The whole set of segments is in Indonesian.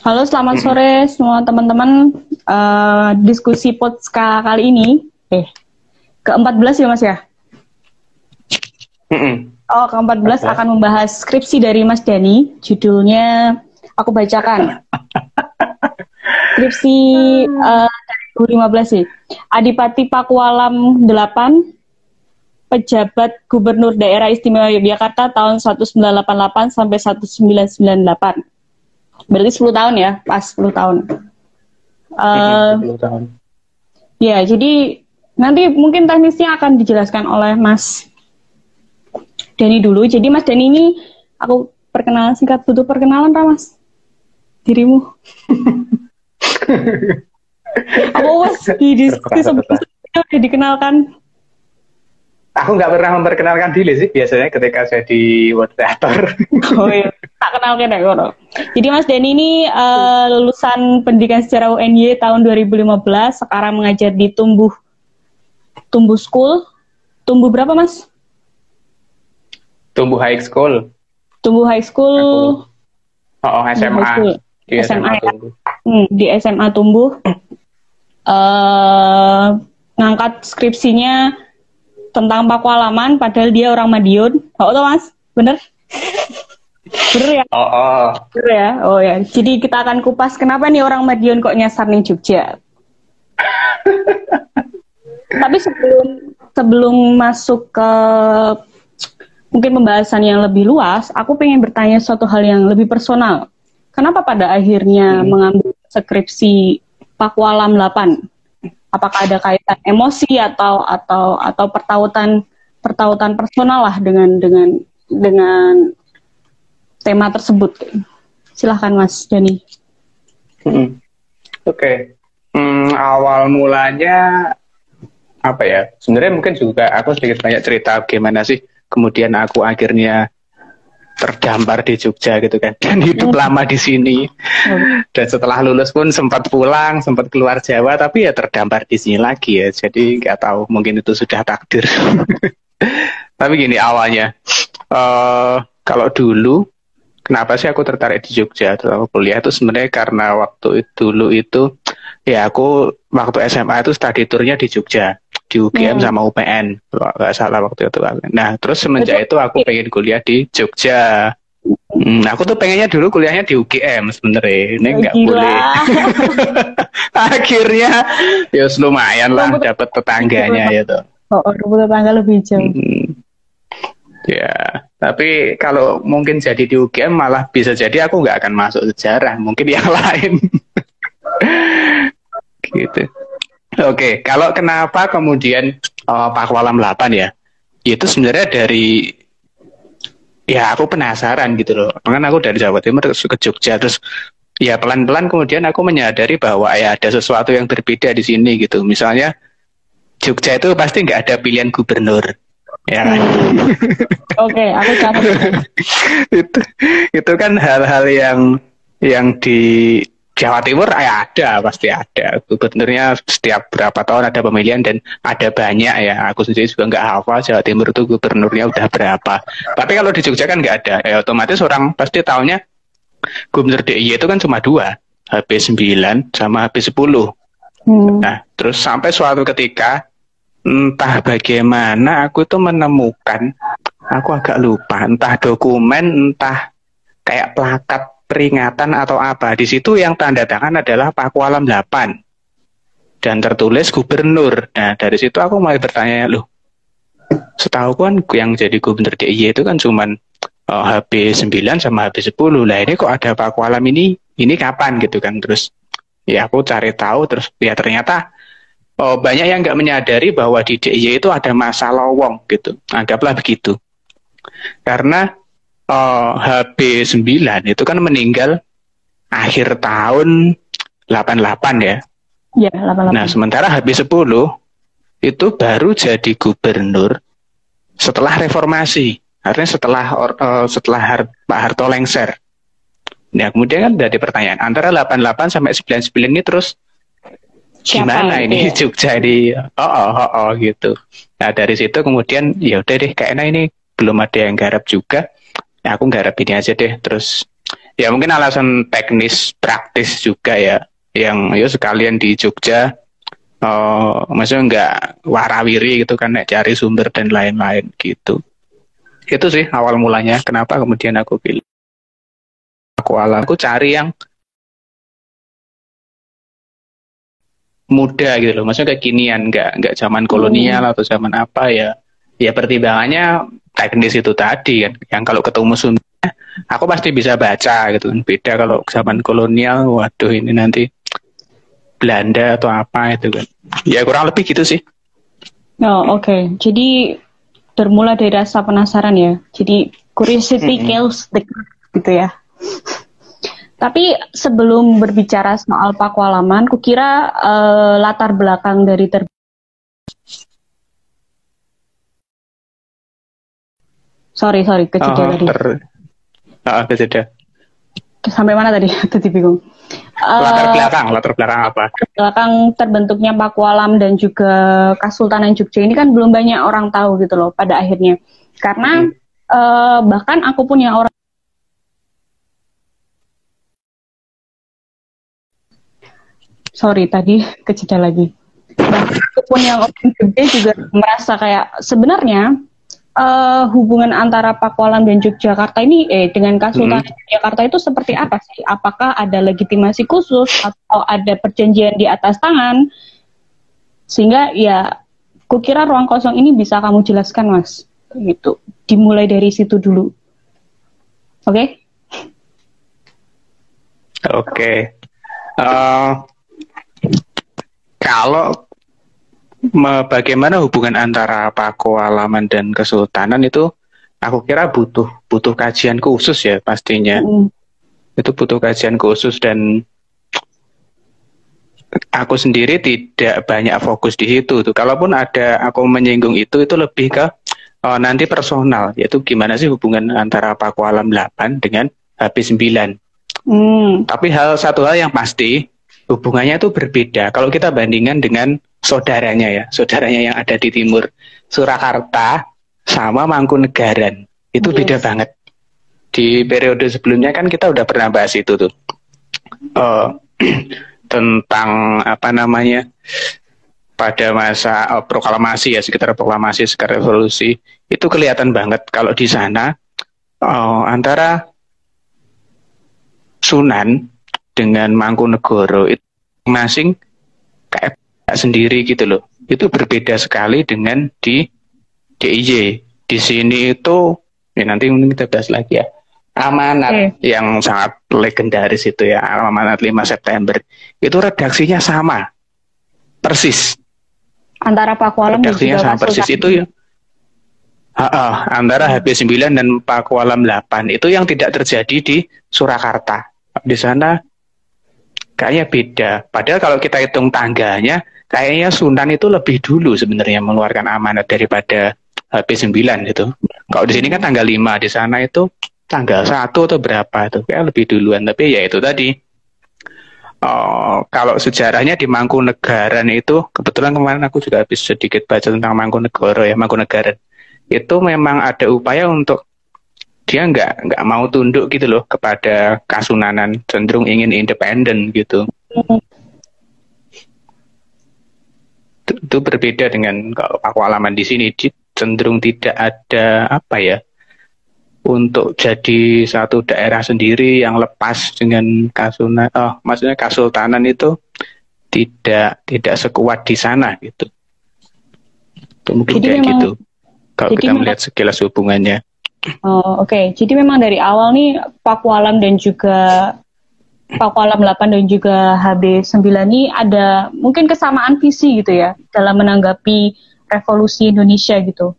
Halo, selamat sore semua teman-teman. Uh, diskusi Potska kali ini, eh, ke-14 ya Mas ya? Oh, ke-14 akan membahas skripsi dari Mas Dani. Judulnya, aku bacakan. Skripsi uh, 2015 sih. Adipati Pakualam 8, pejabat Gubernur Daerah Istimewa Yogyakarta tahun 1988 sampai 1998. Berarti 10 tahun ya, pas 10 tahun. Uh, 10 tahun. Ya, jadi nanti mungkin teknisnya akan dijelaskan oleh Mas Dani dulu. Jadi Mas Dani ini aku perkenalan singkat butuh perkenalan Pak Mas dirimu. aku was di diskusi sebelumnya udah dikenalkan Aku nggak pernah memperkenalkan diri sih biasanya ketika saya di moderator. Oh iya, tak kenal kan ya Jadi Mas Denny ini uh, lulusan pendidikan sejarah UNY tahun 2015, sekarang mengajar di Tumbuh Tumbuh School. Tumbuh berapa Mas? Tumbuh High School. Tumbuh High School. Aku, oh, SMA. School. Di SMA, SMA ya. Hmm, di SMA Tumbuh. Uh, ngangkat skripsinya tentang Pakualaman padahal dia orang Madiun. Oh, tuh Mas, bener? bener ya? Oh, oh. Bener ya? Oh ya. Jadi kita akan kupas kenapa nih orang Madiun kok nyasar nih Jogja. Tapi sebelum sebelum masuk ke mungkin pembahasan yang lebih luas, aku pengen bertanya suatu hal yang lebih personal. Kenapa pada akhirnya hmm. mengambil skripsi Pakualam 8? Apakah ada kaitan emosi atau atau atau pertautan pertautan personal lah dengan dengan dengan tema tersebut. Silahkan Mas Dani. Hmm. Oke, okay. hmm, awal mulanya apa ya? Sebenarnya mungkin juga aku sedikit banyak cerita gimana sih kemudian aku akhirnya terdampar di Jogja gitu kan. Dan hidup hmm. lama di sini. Hmm. dan setelah lulus pun sempat pulang sempat keluar Jawa tapi ya terdampar di sini lagi ya. Jadi nggak tahu mungkin itu sudah takdir. Tapi gini awalnya uh, kalau dulu kenapa sih aku tertarik di Jogja? Atau kuliah itu sebenarnya karena waktu itu, dulu itu ya aku waktu SMA itu study tournya di Jogja di UGM hmm. sama UPN kalau nggak salah waktu itu nah terus semenjak itu aku pengen kuliah di Jogja Hmm, aku tuh pengennya dulu kuliahnya di UGM sebenarnya. Ini nggak boleh. Akhirnya ya lumayan lah dapat tetangganya ya tuh. Oh, oh tetangga lebih jauh. Hmm. Ya, tapi kalau mungkin jadi di UGM malah bisa jadi aku nggak akan masuk sejarah, mungkin yang lain. gitu. Oke, kalau kenapa kemudian uh, Pak Walam 8 ya? Itu sebenarnya dari ya aku penasaran gitu loh. Kan aku dari Jawa Timur terus ke Jogja terus ya pelan-pelan kemudian aku menyadari bahwa ya ada sesuatu yang berbeda di sini gitu. Misalnya Jogja itu pasti nggak ada pilihan gubernur. Ya kan? Hmm. Oke, okay, aku catat. itu itu kan hal-hal yang yang di Jawa Timur ya ada pasti ada. Gubernurnya setiap berapa tahun ada pemilihan dan ada banyak ya. Aku sendiri juga nggak hafal Jawa Timur itu gubernurnya udah berapa. Tapi kalau di Jogja kan nggak ada. Ya otomatis orang pasti tahunya gubernur DIY itu kan cuma dua HP 9 sama HP 10 hmm. nah terus sampai suatu ketika entah bagaimana aku itu menemukan aku agak lupa entah dokumen entah kayak plakat peringatan atau apa. Di situ yang tanda tangan adalah Pakualam 8 dan tertulis gubernur. Nah dari situ aku mulai bertanya loh, setahu kan yang jadi gubernur DIY itu kan cuman eh, HP 9 sama HP 10 lah ini kok ada Pakualam ini? Ini kapan? Gitu kan. Terus ya aku cari tahu. Terus ya ternyata oh, banyak yang nggak menyadari bahwa di DIY itu ada masa lowong gitu. Anggaplah begitu. Karena uh, HB 9 itu kan meninggal akhir tahun 88 ya. Iya, 88. Nah, sementara HB 10 itu baru jadi gubernur setelah reformasi. Artinya setelah uh, setelah Har Pak Harto lengser. Nah, kemudian kan dari pertanyaan antara 88 sampai 99 ini terus Siapa gimana ini ya? Jogja di oh, oh oh oh gitu. Nah, dari situ kemudian ya udah deh kayaknya ini belum ada yang garap juga ya aku nggarap ini aja deh. Terus ya mungkin alasan teknis praktis juga ya yang ya sekalian di Jogja uh, maksudnya nggak warawiri gitu kan cari sumber dan lain-lain gitu. Itu sih awal mulanya kenapa kemudian aku pilih aku alam aku cari yang muda gitu loh. Maksudnya kekinian nggak nggak zaman kolonial hmm. atau zaman apa ya. Ya pertimbangannya teknis itu tadi kan yang kalau ketemu Sunda aku pasti bisa baca gitu. Beda kalau zaman kolonial waduh ini nanti Belanda atau apa itu kan. Ya kurang lebih gitu sih. Oh oke. Okay. jadi bermula dari rasa penasaran ya. Jadi curiosity kills the gitu ya. Tapi sebelum berbicara soal pakualaman, kukira uh, latar belakang dari ter Sorry, sorry, kecil oh, tadi. Ter... Ah, kejeda. Sampai mana tadi? Tadi bingung. Latar uh, belakang, latar belakang apa? Belakang terbentuknya Pakualam dan juga Kasultanan Jogja ini kan belum banyak orang tahu gitu loh pada akhirnya. Karena hmm. uh, bahkan aku pun yang orang Sorry, tadi keceda lagi. Bahkan aku pun yang orang Jogja juga merasa kayak sebenarnya uh, hubungan antara Pakualam dan Yogyakarta ini eh dengan Kasultanan hmm. Yogyakarta itu seperti apa sih? Apakah ada legitimasi khusus atau ada perjanjian di atas tangan? Sehingga ya kukira ruang kosong ini bisa kamu jelaskan Mas. Gitu. Dimulai dari situ dulu. Oke? Okay? Oke. Okay. Uh, eh, kalau bagaimana hubungan antara pakualaman dan kesultanan itu? Aku kira butuh butuh kajian khusus ya pastinya. Mm. itu butuh kajian khusus dan aku sendiri tidak banyak fokus di situ tuh kalaupun ada aku menyinggung itu itu lebih ke oh, nanti personal yaitu gimana sih hubungan antara pakualam 8 dengan HP 9 mm. tapi hal satu hal yang pasti hubungannya itu berbeda. Kalau kita bandingkan dengan saudaranya ya, saudaranya yang ada di timur. Surakarta sama Mangkunegaran. Itu yes. beda banget. Di periode sebelumnya kan kita udah pernah bahas itu tuh. Uh, tentang apa namanya pada masa uh, proklamasi ya sekitar proklamasi sekitar revolusi itu kelihatan banget kalau di sana uh, antara Sunan dengan Mangkunegoro itu masing kayak sendiri gitu loh. Itu berbeda sekali dengan di DIY. Di sini itu ya nanti kita bahas lagi ya. Amanat okay. yang sangat legendaris itu ya, Amanat 5 September. Itu redaksinya sama. Persis. Antara Pakualam redaksinya sama persis itu ya. Ha -ha, antara HP 9 dan Pakualam 8 itu yang tidak terjadi di Surakarta. Di sana kayaknya beda. Padahal kalau kita hitung tangganya, kayaknya Sunan itu lebih dulu sebenarnya mengeluarkan amanat daripada HP 9 itu. Kalau di sini kan tanggal 5, di sana itu tanggal 1 atau berapa itu kayak lebih duluan. Tapi ya itu tadi. Oh, kalau sejarahnya di Mangkunegaran itu kebetulan kemarin aku juga habis sedikit baca tentang Mangkunegoro ya Mangkunegaran. Itu memang ada upaya untuk dia nggak nggak mau tunduk gitu loh kepada kasunanan cenderung ingin independen gitu. Hmm itu berbeda dengan kalau aku alaman di sini. Cenderung tidak ada apa ya untuk jadi satu daerah sendiri yang lepas dengan kasuna oh maksudnya kasultanan itu tidak tidak sekuat di sana gitu. Itu mungkin jadi kayak memang, gitu kalau kita melihat sekilas hubungannya. Oh oke. Okay. jadi memang dari awal nih Pakualam dan juga Pakualam 8 dan juga HB9 ini ada mungkin kesamaan visi gitu ya dalam menanggapi revolusi Indonesia gitu.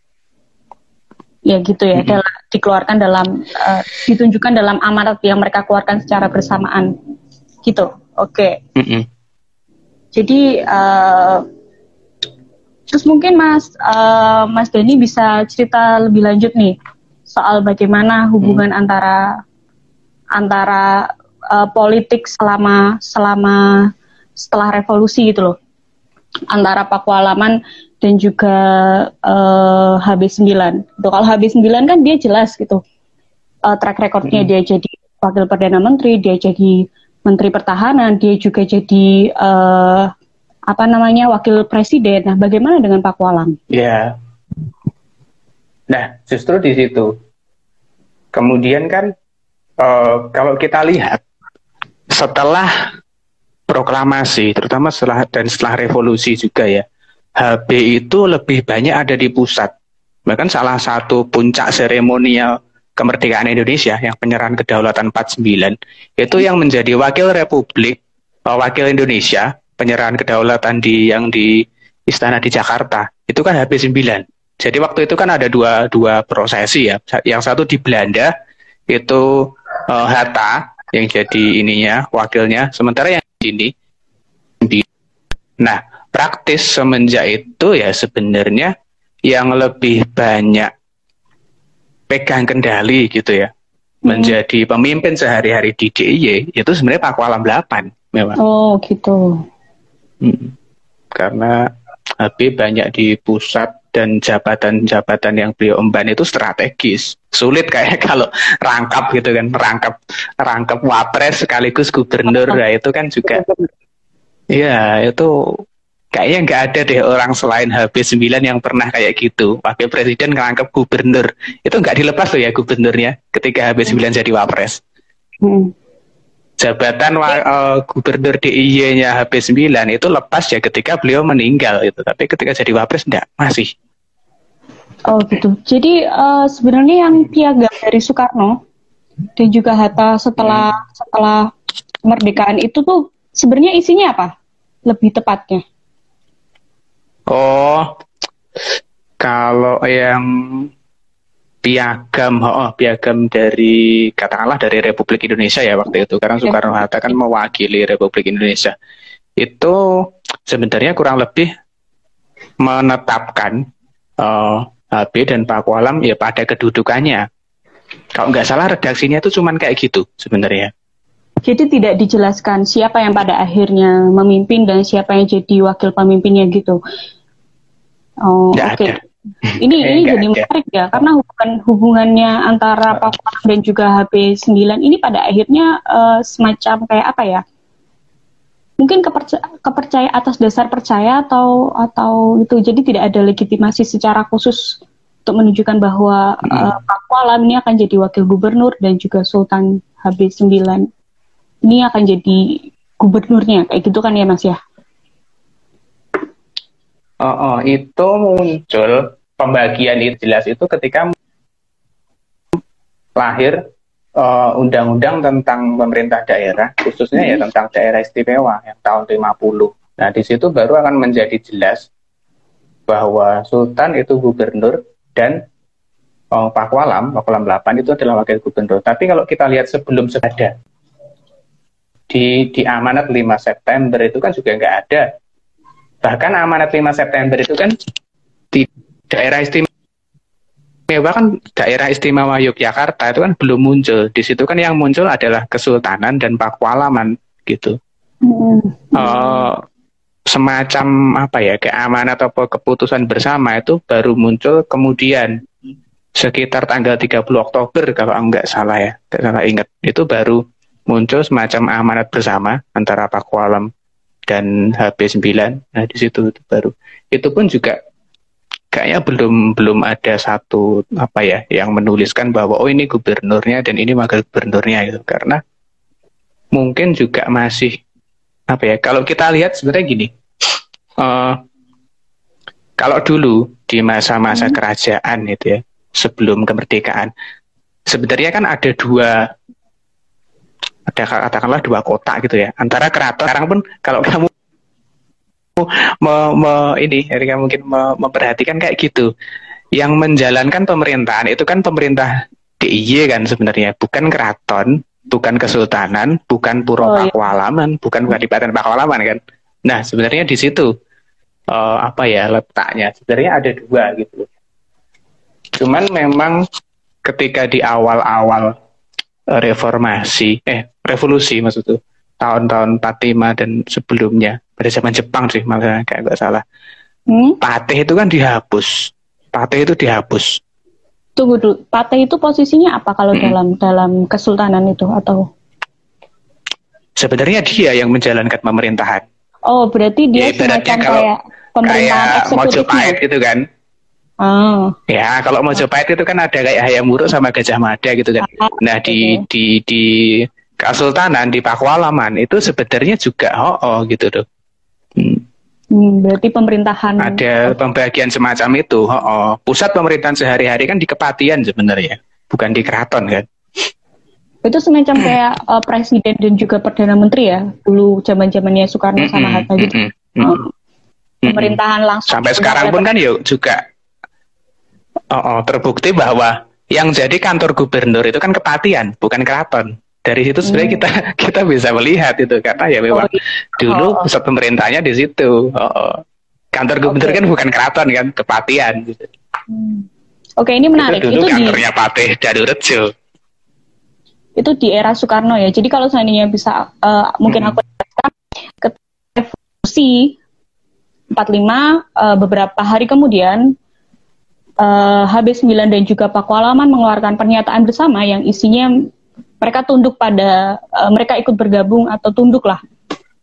Ya gitu ya, mm -hmm. dalam, dikeluarkan dalam uh, ditunjukkan dalam amanat yang mereka keluarkan secara bersamaan. Gitu. Oke. Okay. Mm -hmm. Jadi uh, terus mungkin Mas uh, Mas Denny bisa cerita lebih lanjut nih soal bagaimana hubungan mm. antara antara uh, politik selama selama setelah revolusi gitu loh antara Pakualaman dan juga uh, HB9. Gitu. Kalau HB9 kan dia jelas gitu uh, track recordnya hmm. dia jadi wakil perdana menteri, dia jadi menteri pertahanan, dia juga jadi uh, apa namanya wakil presiden. Nah, bagaimana dengan Pak Walang? Ya, nah justru di situ. Kemudian kan uh, kalau kita lihat setelah proklamasi, terutama setelah dan setelah revolusi juga ya, HB itu lebih banyak ada di pusat. Bahkan salah satu puncak seremonial kemerdekaan Indonesia yang penyerahan kedaulatan 49 itu yang menjadi wakil Republik uh, wakil Indonesia penyerahan kedaulatan di yang di istana di Jakarta itu kan HB 9 jadi waktu itu kan ada dua dua prosesi ya yang satu di Belanda itu uh, Hatta yang jadi ininya wakilnya sementara yang di sini di nah praktis semenjak itu ya sebenarnya yang lebih banyak pegang kendali gitu ya hmm. menjadi pemimpin sehari-hari di DIY itu sebenarnya Pak Walam 8 memang. Oh gitu. Hmm. Karena Habib banyak di pusat dan jabatan-jabatan yang beliau emban itu strategis. Sulit kayak kalau rangkap gitu kan, rangkap rangkap wapres sekaligus gubernur, ya itu kan juga Iya, itu kayaknya nggak ada deh orang selain HB9 yang pernah kayak gitu. Wakil presiden ngerangkep gubernur. Itu nggak dilepas loh ya gubernurnya ketika HB9 hmm. jadi wapres. Hmm. Jabatan uh, gubernur DIY-nya HB9 itu lepas ya ketika beliau meninggal itu. Tapi ketika jadi wapres enggak, masih. Oh gitu. Jadi uh, sebenarnya yang piagam dari Soekarno dan juga Hatta setelah hmm. setelah kemerdekaan itu tuh sebenarnya isinya apa? Lebih tepatnya? Oh, kalau yang piagam, oh, piagam dari katakanlah dari Republik Indonesia ya waktu itu, karena Soekarno Hatta kan mewakili Republik Indonesia. Itu sebenarnya kurang lebih menetapkan uh, eh, HB dan Pak Walam ya pada kedudukannya. Kalau nggak salah redaksinya itu cuman kayak gitu sebenarnya. Jadi tidak dijelaskan siapa yang pada akhirnya memimpin dan siapa yang jadi wakil pemimpinnya gitu. Oh, oke. Okay. Ini ini jadi menarik ya karena hubungan hubungannya antara Papua dan juga HP 9 ini pada akhirnya uh, semacam kayak apa ya? Mungkin kepercaya, kepercaya atas dasar percaya atau atau itu jadi tidak ada legitimasi secara khusus untuk menunjukkan bahwa hmm. uh, Papua ini akan jadi wakil gubernur dan juga Sultan HB 9 ini akan jadi gubernurnya kayak gitu kan ya Mas ya? Oh, oh, itu muncul pembagian itu jelas itu ketika lahir eh, undang-undang tentang pemerintah daerah, khususnya ya hmm. ya tentang daerah istimewa yang tahun 50. Nah, di situ baru akan menjadi jelas bahwa Sultan itu gubernur dan oh, Pak Walam, Pak Walam 8 itu adalah wakil gubernur. Tapi kalau kita lihat sebelum sebada di di amanat 5 September itu kan juga nggak ada. Bahkan amanat 5 September itu kan di daerah istimewa kan daerah istimewa Yogyakarta itu kan belum muncul. Di situ kan yang muncul adalah Kesultanan dan Pakualaman gitu. Mm. Uh, semacam apa ya keamanan atau keputusan bersama itu baru muncul kemudian sekitar tanggal 30 Oktober kalau enggak salah ya, enggak salah ingat itu baru muncul semacam amanat bersama antara Pak Dan HB9. Nah, di situ itu baru. Itu pun juga kayaknya belum belum ada satu apa ya yang menuliskan bahwa oh ini gubernurnya dan ini wakil gubernurnya gitu. Karena mungkin juga masih apa ya kalau kita lihat sebenarnya gini. Uh, kalau dulu di masa-masa hmm. kerajaan itu ya sebelum kemerdekaan sebenarnya kan ada dua ada katakanlah dua kota gitu ya. Antara keraton sekarang pun kalau kamu me, me, ini Erika mungkin me, memperhatikan kayak gitu. Yang menjalankan pemerintahan itu kan pemerintah DIY kan sebenarnya bukan keraton bukan kesultanan bukan puro oh, iya. pakualaman bukan kadipaten pakualaman kan. Nah sebenarnya di situ uh, apa ya letaknya sebenarnya ada dua gitu. Cuman memang ketika di awal-awal reformasi eh revolusi maksud tuh tahun-tahun 45 dan sebelumnya pada zaman Jepang sih malah kayak nggak salah hmm? patih itu kan dihapus patih itu dihapus Tunggu dulu, Pate itu posisinya apa kalau hmm. dalam dalam kesultanan itu atau? Sebenarnya dia yang menjalankan pemerintahan. Oh, berarti dia ya, semacam kayak pemerintahan kayak Mojopahit gitu kan. Oh. Ya, kalau Mojopahit itu kan ada kayak Hayam Wuruk sama Gajah Mada gitu kan. Ah, nah, di di di Kesultanan di Pakualaman itu sebenarnya juga oh, oh gitu tuh. Hmm. Hmm, berarti pemerintahan ada pembagian semacam itu. Oh, oh. Pusat pemerintahan sehari-hari kan di Kepatian sebenarnya, bukan di keraton kan. Itu semacam hmm. kayak uh, presiden dan juga perdana menteri ya, dulu zaman-zamannya Soekarno sama hmm, Hatta gitu. Oh. Pemerintahan langsung. Sampai sekarang pun kan yuk juga oh, oh, terbukti bahwa yang jadi kantor gubernur itu kan Kepatian, bukan keraton dari situ sebenarnya hmm. kita kita bisa melihat itu karena ya memang oh, iya. dulu oh. pusat pemerintahnya di situ. Oh, oh. Kantor gubernur okay. kan bukan keraton kan, kepatian gitu. Hmm. Oke, okay, ini menarik. Itu dulu itu kantornya di... Patih Rejo. Itu di era Soekarno ya. Jadi kalau seandainya bisa uh, mungkin hmm. aku ke revolusi 45 uh, beberapa hari kemudian uh, eh, HB9 dan juga Pakualaman mengeluarkan pernyataan bersama yang isinya mereka tunduk pada uh, mereka ikut bergabung atau tunduk lah.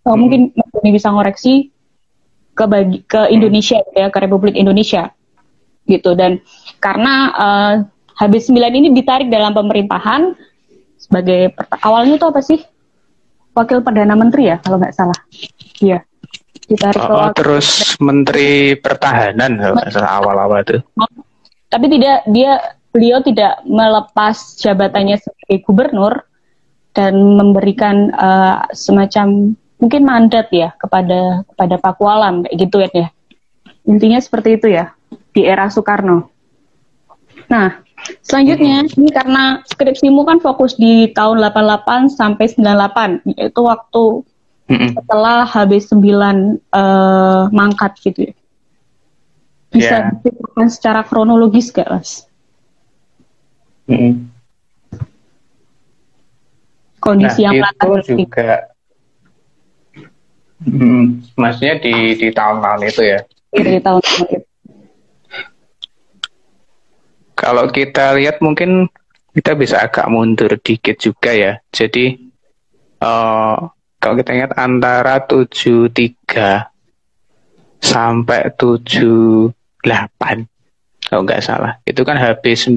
So, hmm. Mungkin ini bisa ngoreksi ke bagi, ke Indonesia ya ke Republik Indonesia. Gitu. Dan karena uh, HB9 ini ditarik dalam pemerintahan sebagai awalnya itu apa sih? Wakil perdana menteri ya kalau nggak salah. Iya. Ditarik oh, terus menteri pertahanan kalau salah awal-awal itu tapi tidak dia beliau tidak melepas jabatannya sebagai gubernur dan memberikan uh, semacam mungkin mandat ya kepada kepada Pakualam kayak gitu ya. Intinya seperti itu ya di era Soekarno. Nah, selanjutnya ini karena skripsimu kan fokus di tahun 88 sampai 98 yaitu waktu setelah HB9 uh, mangkat gitu ya. Bisa yeah. diceritakan secara kronologis gak, Mas? Hmm. Kondisi nah, yang itu juga, hmm, maksudnya di di tahun-tahun itu ya? Iya, di tahun-tahun itu. Kalau kita lihat mungkin kita bisa agak mundur dikit juga ya. Jadi uh, kalau kita ingat antara 73 sampai 78 kalau nggak salah itu kan HB 9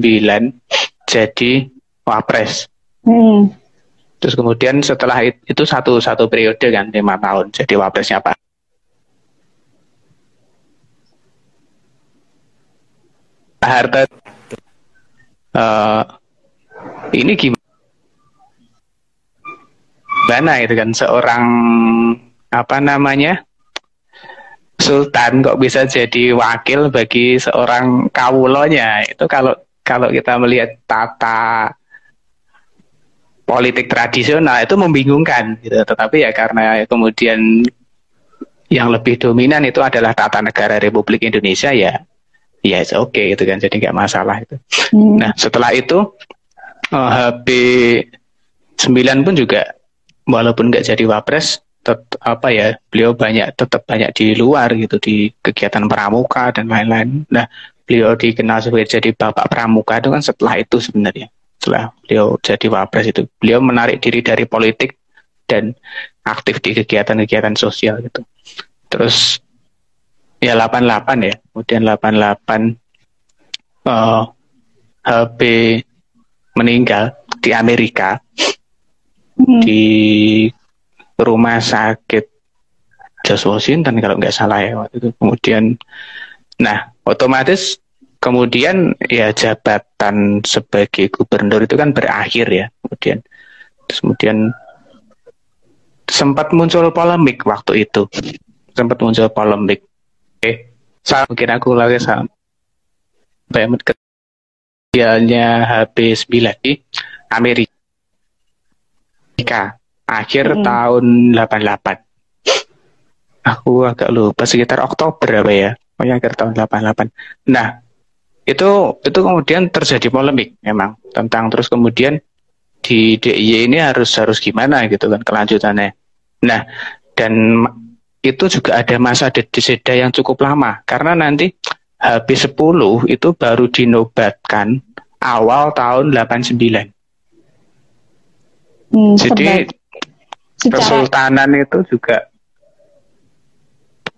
jadi wapres. Hmm. Terus kemudian setelah itu satu satu periode kan lima tahun jadi wapresnya Pak. Harta uh, ini gimana itu kan seorang apa namanya sultan kok bisa jadi wakil bagi seorang kawulonya? Itu kalau kalau kita melihat tata politik tradisional itu membingungkan gitu. Tetapi ya karena kemudian yang lebih dominan itu adalah tata negara Republik Indonesia ya ya oke okay, gitu kan. Jadi nggak masalah itu. Hmm. nah setelah itu oh, HB 9 pun juga walaupun nggak jadi wapres tet, apa ya beliau banyak tetap banyak di luar gitu di kegiatan pramuka dan lain-lain. Nah beliau dikenal sebagai jadi bapak pramuka itu kan setelah itu sebenarnya setelah beliau jadi wapres itu. Beliau menarik diri dari politik dan aktif di kegiatan-kegiatan sosial gitu. Terus ya 88 ya kemudian 88 uh, HB meninggal di Amerika hmm. di rumah sakit Josh Washington kalau nggak salah ya waktu itu. Kemudian nah otomatis kemudian ya jabatan sebagai gubernur itu kan berakhir ya kemudian. Terus kemudian sempat muncul polemik waktu itu. Sempat muncul polemik. Eh saya mungkin aku lagi sampai kejadiannya HB 9 di Amerika akhir hmm. tahun 88 aku agak lupa sekitar Oktober apa ya pokoknya akhir tahun 88. Nah, itu itu kemudian terjadi polemik memang tentang terus kemudian di DIY ini harus harus gimana gitu kan kelanjutannya. Nah, dan itu juga ada masa jeda yang cukup lama karena nanti habis 10 itu baru dinobatkan awal tahun 89. Hmm, Jadi secara Kesultanan itu juga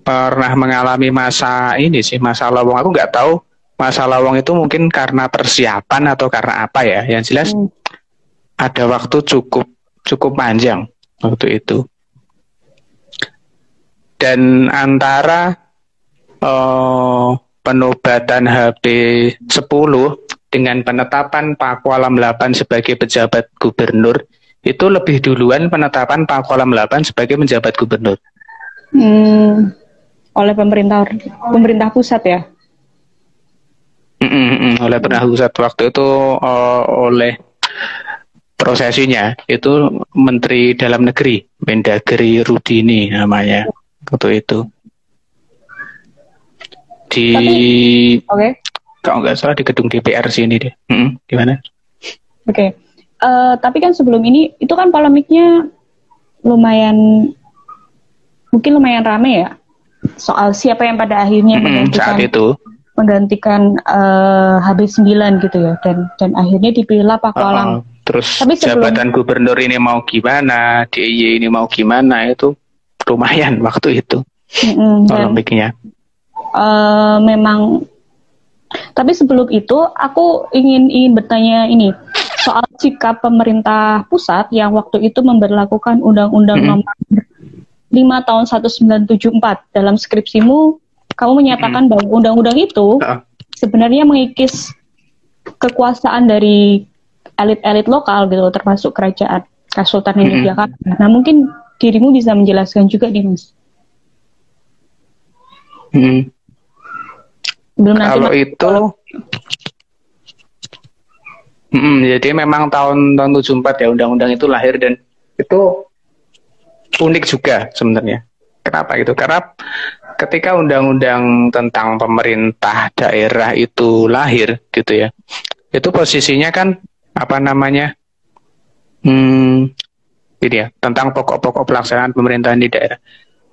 pernah mengalami masa ini sih masa lowong aku nggak tahu masa lowong itu mungkin karena persiapan atau karena apa ya. Yang jelas Hmm. ada waktu cukup cukup panjang waktu itu. Dan antara eh, penobatan HB 10 dengan penetapan Pakualam 8 sebagai pejabat gubernur itu lebih duluan penetapan Pakualam 8 sebagai penjabat gubernur. hmm, oleh pemerintah pemerintah pusat ya. Mm, mm, mm, oleh penegak pusat waktu itu eh, oleh prosesinya itu Menteri Dalam Negeri Mendagri Rudini namanya waktu itu di Oke. kalau nggak salah di gedung DPR sini deh Mm, gimana Oke. Eh, tapi kan sebelum ini itu kan polemiknya lumayan mungkin lumayan rame ya soal siapa yang pada akhirnya Mm, menggantikan saat itu menggantikan eh, HB9 gitu ya dan dan akhirnya dipilihlah Pak Kolam. Uh, terus Tapi sebelum- jabatan gubernur ini mau gimana DIY ini mau gimana itu lumayan waktu itu polemiknya eh, memang tapi sebelum itu aku ingin ingin bertanya ini soal sikap pemerintah pusat yang waktu itu memberlakukan Undang-Undang Mm-mm. Nomor 5 tahun 1974 dalam skripsimu kamu menyatakan bahwa undang-undang itu Uh, sebenarnya mengikis kekuasaan dari elit-elit lokal gitu termasuk kerajaan Kesultanan Mm-mm. Yogyakarta. Nah mungkin dirimu bisa menjelaskan juga nih mas. mm. Belum nanti Kalau Mas- itu Mm, jadi memang tahun tahun 74 ya undang-undang itu lahir dan itu unik juga sebenarnya. Kenapa gitu? Karena ketika undang-undang tentang pemerintah daerah itu lahir gitu ya. Itu posisinya kan apa namanya? Hmm, ini ya, tentang pokok-pokok pelaksanaan pemerintahan di daerah.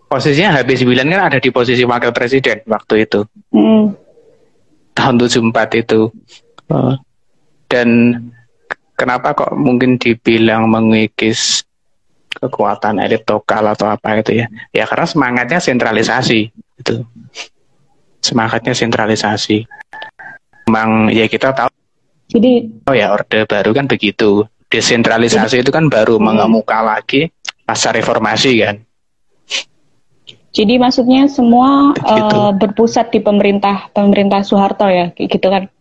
Posisinya HB9 kan ada di posisi wakil presiden waktu itu Mm, tahun 74 itu. Eh, dan kenapa kok mungkin dibilang mengikis kekuatan elit lokal atau apa itu ya? Ya karena semangatnya sentralisasi itu. Semangatnya sentralisasi. Memang ya kita tahu jadi oh ya orde baru kan begitu. Desentralisasi itu kan baru Hmm. mengemuka lagi pasca reformasi kan. jadi maksudnya semua eh, berpusat di pemerintah pemerintah Soeharto ya gitu kan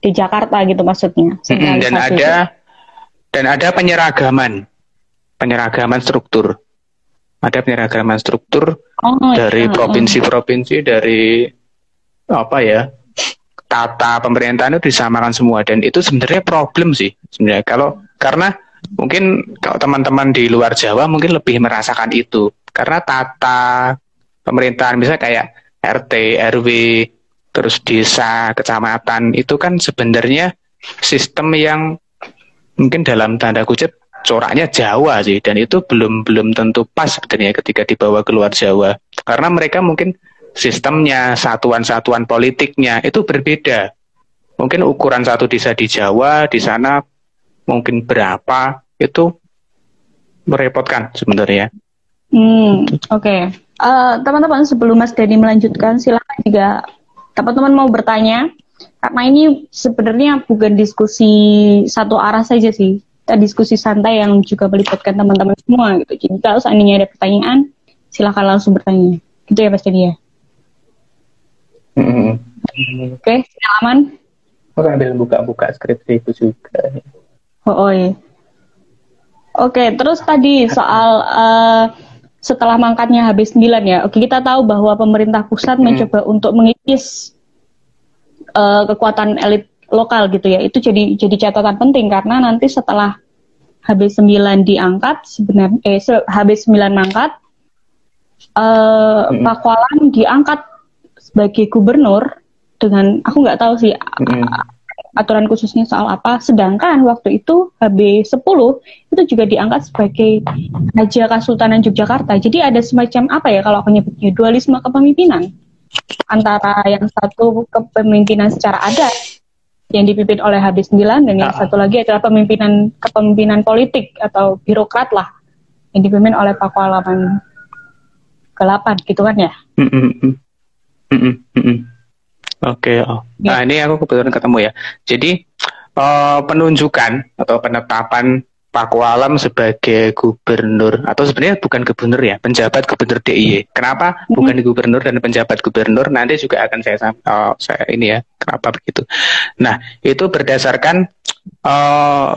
di Jakarta gitu maksudnya. Mm-mm, dan ada dan ada penyeragaman. Penyeragaman struktur. Ada penyeragaman struktur Oh, dari iya, provinsi-provinsi dari apa ya tata pemerintahan itu disamakan semua. Dan itu sebenarnya problem sih sebenarnya. Kalau karena mungkin kalau teman-teman di luar Jawa mungkin lebih merasakan itu. Karena tata pemerintahan misalnya kayak RT RW terus desa kecamatan itu kan sebenarnya sistem yang mungkin dalam tanda kutip coraknya Jawa sih. Dan itu belum belum tentu pas sebenarnya ketika dibawa keluar Jawa. Karena mereka mungkin sistemnya satuan-satuan politiknya itu berbeda. Mungkin ukuran satu desa di Jawa di sana mungkin berapa itu merepotkan sebenarnya. Hmm, oke. Eh, teman-teman sebelum Mas Dani melanjutkan, silakan jika teman-teman mau bertanya, karena ini sebenarnya bukan diskusi satu arah saja sih, kita diskusi santai yang juga melibatkan teman-teman semua gitu. Jadi kalau seandainya ada pertanyaan, silakan langsung bertanya. Gitu ya Mas Dani ya. Oke, silakan. Aku sambil buka-buka skripsi itu juga Oh, oh iya. Oke, terus tadi soal eh, setelah mangkatnya HB9 ya. Oke, kita tahu bahwa pemerintah pusat Hmm. mencoba untuk mengikis eh, kekuatan elit lokal gitu ya. Itu jadi jadi catatan penting karena nanti setelah HB9 diangkat sebenarnya eh se- HB9 mangkat eh Hmm. Pakualam diangkat sebagai gubernur dengan aku nggak tahu sih aturan khususnya soal apa. Sedangkan waktu itu HB10 itu juga diangkat sebagai Raja Kesultanan Yogyakarta. Jadi ada semacam apa ya kalau aku nyebutnya dualisme kepemimpinan antara yang satu kepemimpinan secara adat yang dipimpin oleh Habis 9 dan yang Ah. satu lagi adalah pemimpinan kepemimpinan politik atau birokrat lah yang dipimpin oleh Pakualaman ke-8 gitu kan ya. Mm, mm, mm. Mm, mm, mm, Oke, oh. Ya. Nah, ini aku kebetulan ketemu ya. Jadi eh, penunjukan atau penetapan Pakualam sebagai gubernur atau sebenarnya bukan gubernur ya, penjabat gubernur DIY. Kenapa Mhm. bukan gubernur dan penjabat gubernur? Nanti juga akan saya oh, saya ini ya, kenapa begitu. Nah, itu berdasarkan eh,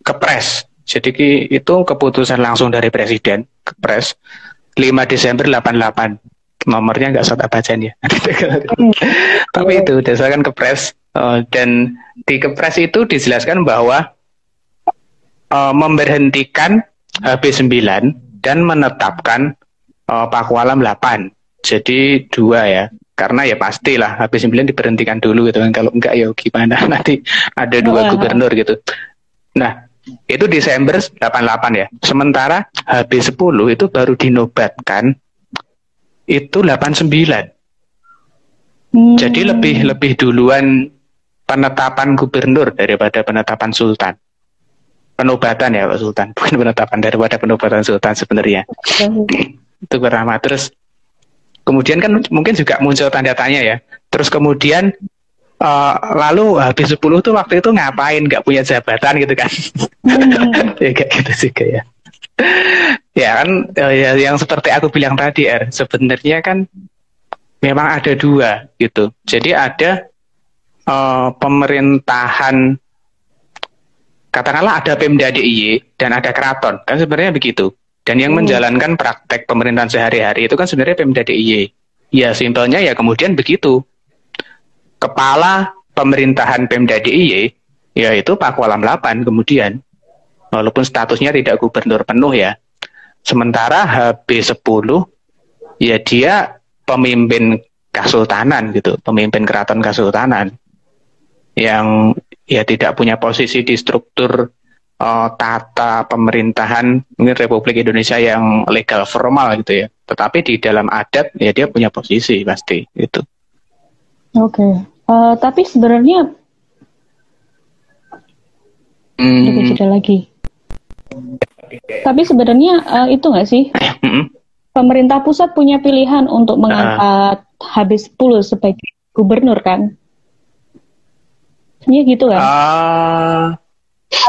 kepres. Jadi itu keputusan langsung dari presiden, kepres 5 Desember 88 nomornya nggak saya bacain ya. Tapi itu berdasarkan kepres eh, dan di kepres itu dijelaskan bahwa eh, memberhentikan HB9 dan menetapkan eh, Pakualam 8. Jadi dua ya. Karena ya pastilah HB9 diberhentikan dulu gitu kan. Kalau enggak ya gimana nanti ada dua Wah. gubernur gitu. Nah, itu Desember 88 ya. Sementara HB10 itu baru dinobatkan itu 89. Hmm. Jadi lebih lebih duluan penetapan gubernur daripada penetapan sultan. Penobatan ya Pak Sultan, bukan penetapan daripada penobatan sultan sebenarnya. Itu pertama. Terus kemudian kan mungkin juga muncul tanda tanya ya. Terus kemudian eh, lalu habis 10 tuh waktu itu ngapain nggak punya jabatan gitu kan. Hmm. ya kayak gitu juga ya. Ya kan eh, ya, yang seperti aku bilang tadi Er, sebenarnya kan memang ada dua gitu. Jadi ada eh, pemerintahan katakanlah ada Pemda DIY dan ada keraton kan sebenarnya begitu. Dan yang Hmm. menjalankan praktek pemerintahan sehari-hari itu kan sebenarnya Pemda DIY. Ya simpelnya ya kemudian begitu. Kepala pemerintahan Pemda DIY yaitu Pakualam 8 kemudian walaupun statusnya tidak gubernur penuh ya. Sementara HB10 ya dia pemimpin kesultanan gitu, pemimpin keraton kesultanan yang ya tidak punya posisi di struktur eh, tata pemerintahan mungkin Republik Indonesia yang legal formal gitu ya. Tetapi di dalam adat ya dia punya posisi pasti gitu. Oke. Eh, tapi sebenarnya Hmm, jeda lagi. Tapi sebenarnya eh, itu nggak sih pemerintah pusat punya pilihan untuk mengangkat HB10 sebagai gubernur kan? Iya gitu kan? Ah,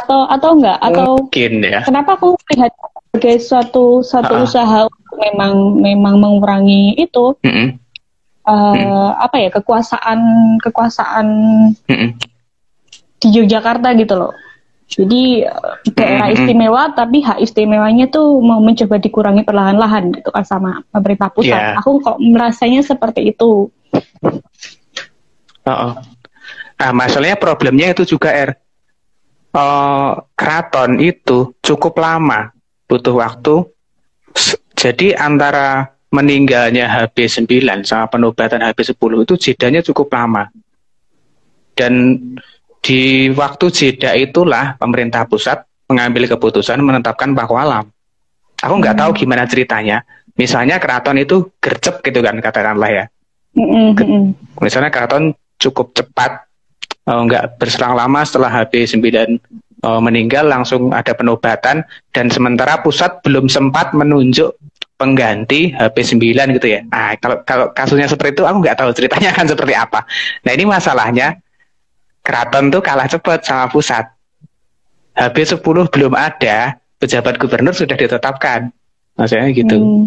Atau atau enggak? Atau mungkin ya. kenapa aku melihat sebagai suatu suatu Ah. usaha untuk memang memang mengurangi itu Mm-mm, eh, apa ya kekuasaan kekuasaan mm-mm. di Yogyakarta gitu loh. Jadi daerah istimewa tapi hak istimewanya tuh mau mencoba dikurangi perlahan-lahan gitu kan sama pemerintah pusat. Iya. Aku kok merasanya seperti itu. Oh, Nah, masalahnya problemnya itu juga R. Eh, keraton itu cukup lama, butuh waktu. Jadi antara meninggalnya HB9 sama penobatan HB10 itu jedanya cukup lama. Dan di waktu jeda itulah pemerintah pusat mengambil keputusan menetapkan Pakualam. Aku nggak Hmm. tahu gimana ceritanya. Misalnya keraton itu gercep gitu kan katakanlah ya Mm-mm, mm-mm. misalnya keraton cukup cepat eh, nggak berselang lama setelah HB9 eh, meninggal langsung ada penobatan dan sementara pusat belum sempat menunjuk pengganti HP9 gitu ya. Nah, kalau kalau kasusnya seperti itu aku nggak tahu ceritanya akan seperti apa. Nah, ini masalahnya keraton tuh kalah cepat sama pusat. HB10 belum ada, pejabat gubernur sudah ditetapkan. Maksudnya gitu. Hmm.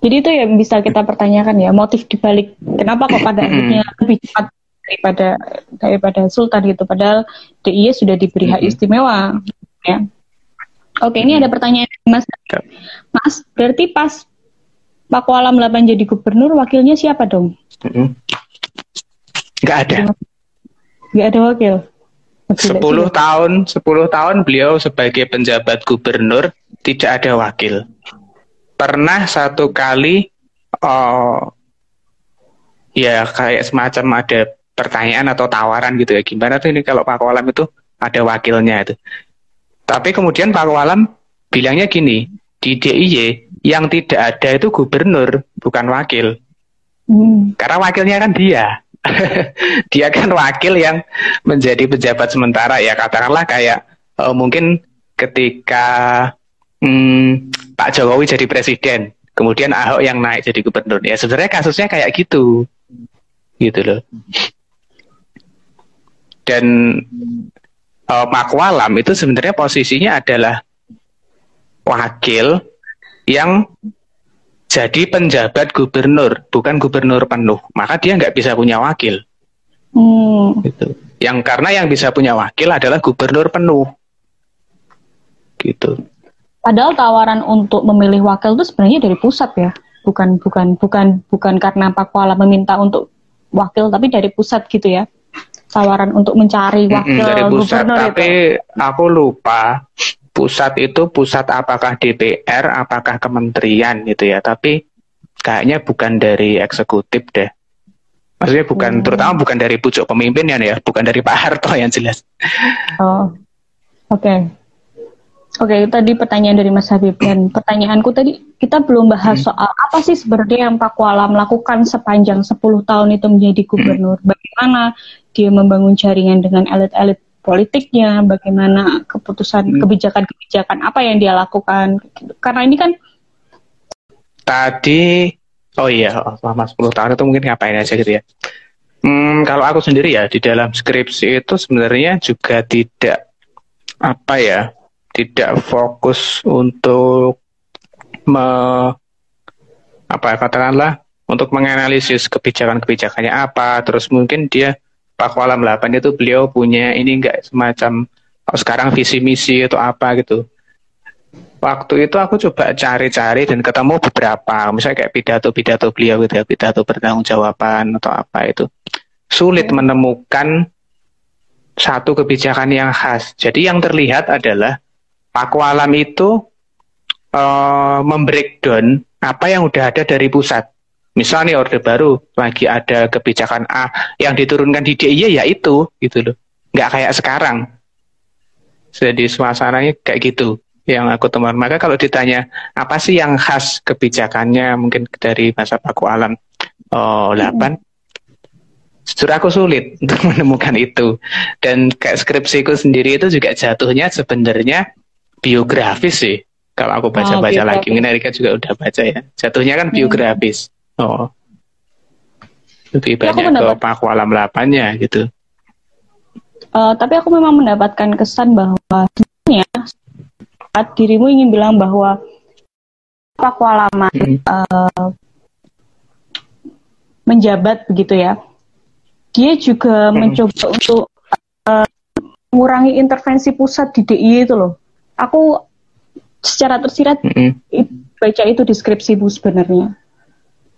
Jadi itu yang bisa kita pertanyakan ya motif dibalik kenapa kok pada akhirnya lebih cepat daripada daripada Sultan gitu padahal DIY sudah diberi hak Mm-mm. istimewa ya. Oke ini ada pertanyaan dari Mas. Mas berarti pas Pakualam 8 jadi gubernur wakilnya siapa dong? Mm-mm. Nggak ada. Gak ada wakil. Gila 10 sih. tahun 10 tahun beliau sebagai penjabat gubernur tidak ada wakil pernah satu kali oh ya kayak semacam ada pertanyaan atau tawaran gitu ya gimana tuh ini kalau Pak Walam itu ada wakilnya itu tapi kemudian Pak Walam bilangnya gini di DIY yang tidak ada itu gubernur bukan wakil Hmm. karena wakilnya kan dia dia kan wakil yang menjadi pejabat sementara ya katakanlah kayak uh, mungkin ketika hmm, Pak Jokowi jadi presiden kemudian Ahok yang naik jadi gubernur. Ya sebenarnya kasusnya kayak gitu. Gitu loh. Dan uh, Makwalam itu sebenarnya posisinya adalah wakil yang jadi penjabat gubernur, bukan gubernur penuh. Maka dia nggak bisa punya wakil. Hmm. Gitu. Yang karena yang bisa punya wakil adalah gubernur penuh. Gitu. Padahal tawaran untuk memilih wakil itu sebenarnya dari pusat ya, bukan bukan bukan bukan karena Pak Kuala meminta untuk wakil, tapi dari pusat gitu ya. Tawaran untuk mencari wakil mm -hmm, dari pusat, gubernur tapi itu. aku lupa pusat itu pusat apakah DPR, apakah kementerian gitu ya. Tapi kayaknya bukan dari eksekutif deh. Maksudnya bukan hmm. terutama bukan dari pucuk pemimpinnya ya, bukan dari Pak Harto yang jelas. Oh, oke. Okay. Oke, okay, tadi pertanyaan dari Mas Habib dan pertanyaanku tadi kita belum bahas hmm. soal apa sih sebenarnya yang Pak Kuala melakukan sepanjang 10 tahun itu menjadi gubernur. Hmm. Bagaimana dia membangun jaringan dengan elit-elit politiknya, bagaimana keputusan hmm. kebijakan-kebijakan apa yang dia lakukan. Karena ini kan tadi oh iya selama 10 tahun itu mungkin ngapain aja gitu ya. Hmm, kalau aku sendiri ya di dalam skripsi itu sebenarnya juga tidak apa ya, tidak fokus untuk me, apa katakanlah untuk menganalisis kebijakan-kebijakannya apa, terus mungkin dia Pak Walam 8 itu beliau punya ini enggak semacam oh, sekarang visi misi atau apa gitu. Waktu itu aku coba cari-cari dan ketemu beberapa, misalnya kayak pidato-pidato beliau gitu ya, pidato bertanggungjawaban atau apa itu. Sulit menemukan satu kebijakan yang khas. Jadi yang terlihat adalah Pak Walam itu uh, membreakdown apa yang udah ada dari pusat. Misalnya Orde Baru lagi ada kebijakan A yang diturunkan di DIY ya itu gitu loh. Nggak kayak sekarang. Jadi suasananya kayak gitu yang aku temukan. Maka kalau ditanya apa sih yang khas kebijakannya mungkin dari masa Paku Alam oh, 8 hmm. Jujur aku sulit untuk menemukan itu. Dan kayak skripsiku sendiri itu juga jatuhnya sebenarnya biografis sih. Kalau aku baca-baca oh, lagi, mungkin Erika juga udah baca ya. Jatuhnya kan hmm. biografis. Oh. Lebih ya, banyak ke paku alam lapannya gitu. Uh, tapi aku memang mendapatkan kesan bahwa sebenarnya saat dirimu ingin bilang bahwa paku alaman hmm. uh, menjabat begitu ya, dia juga hmm. mencoba untuk uh, mengurangi intervensi pusat di DIY itu loh. Aku secara tersirat hmm. baca itu deskripsi bu sebenarnya.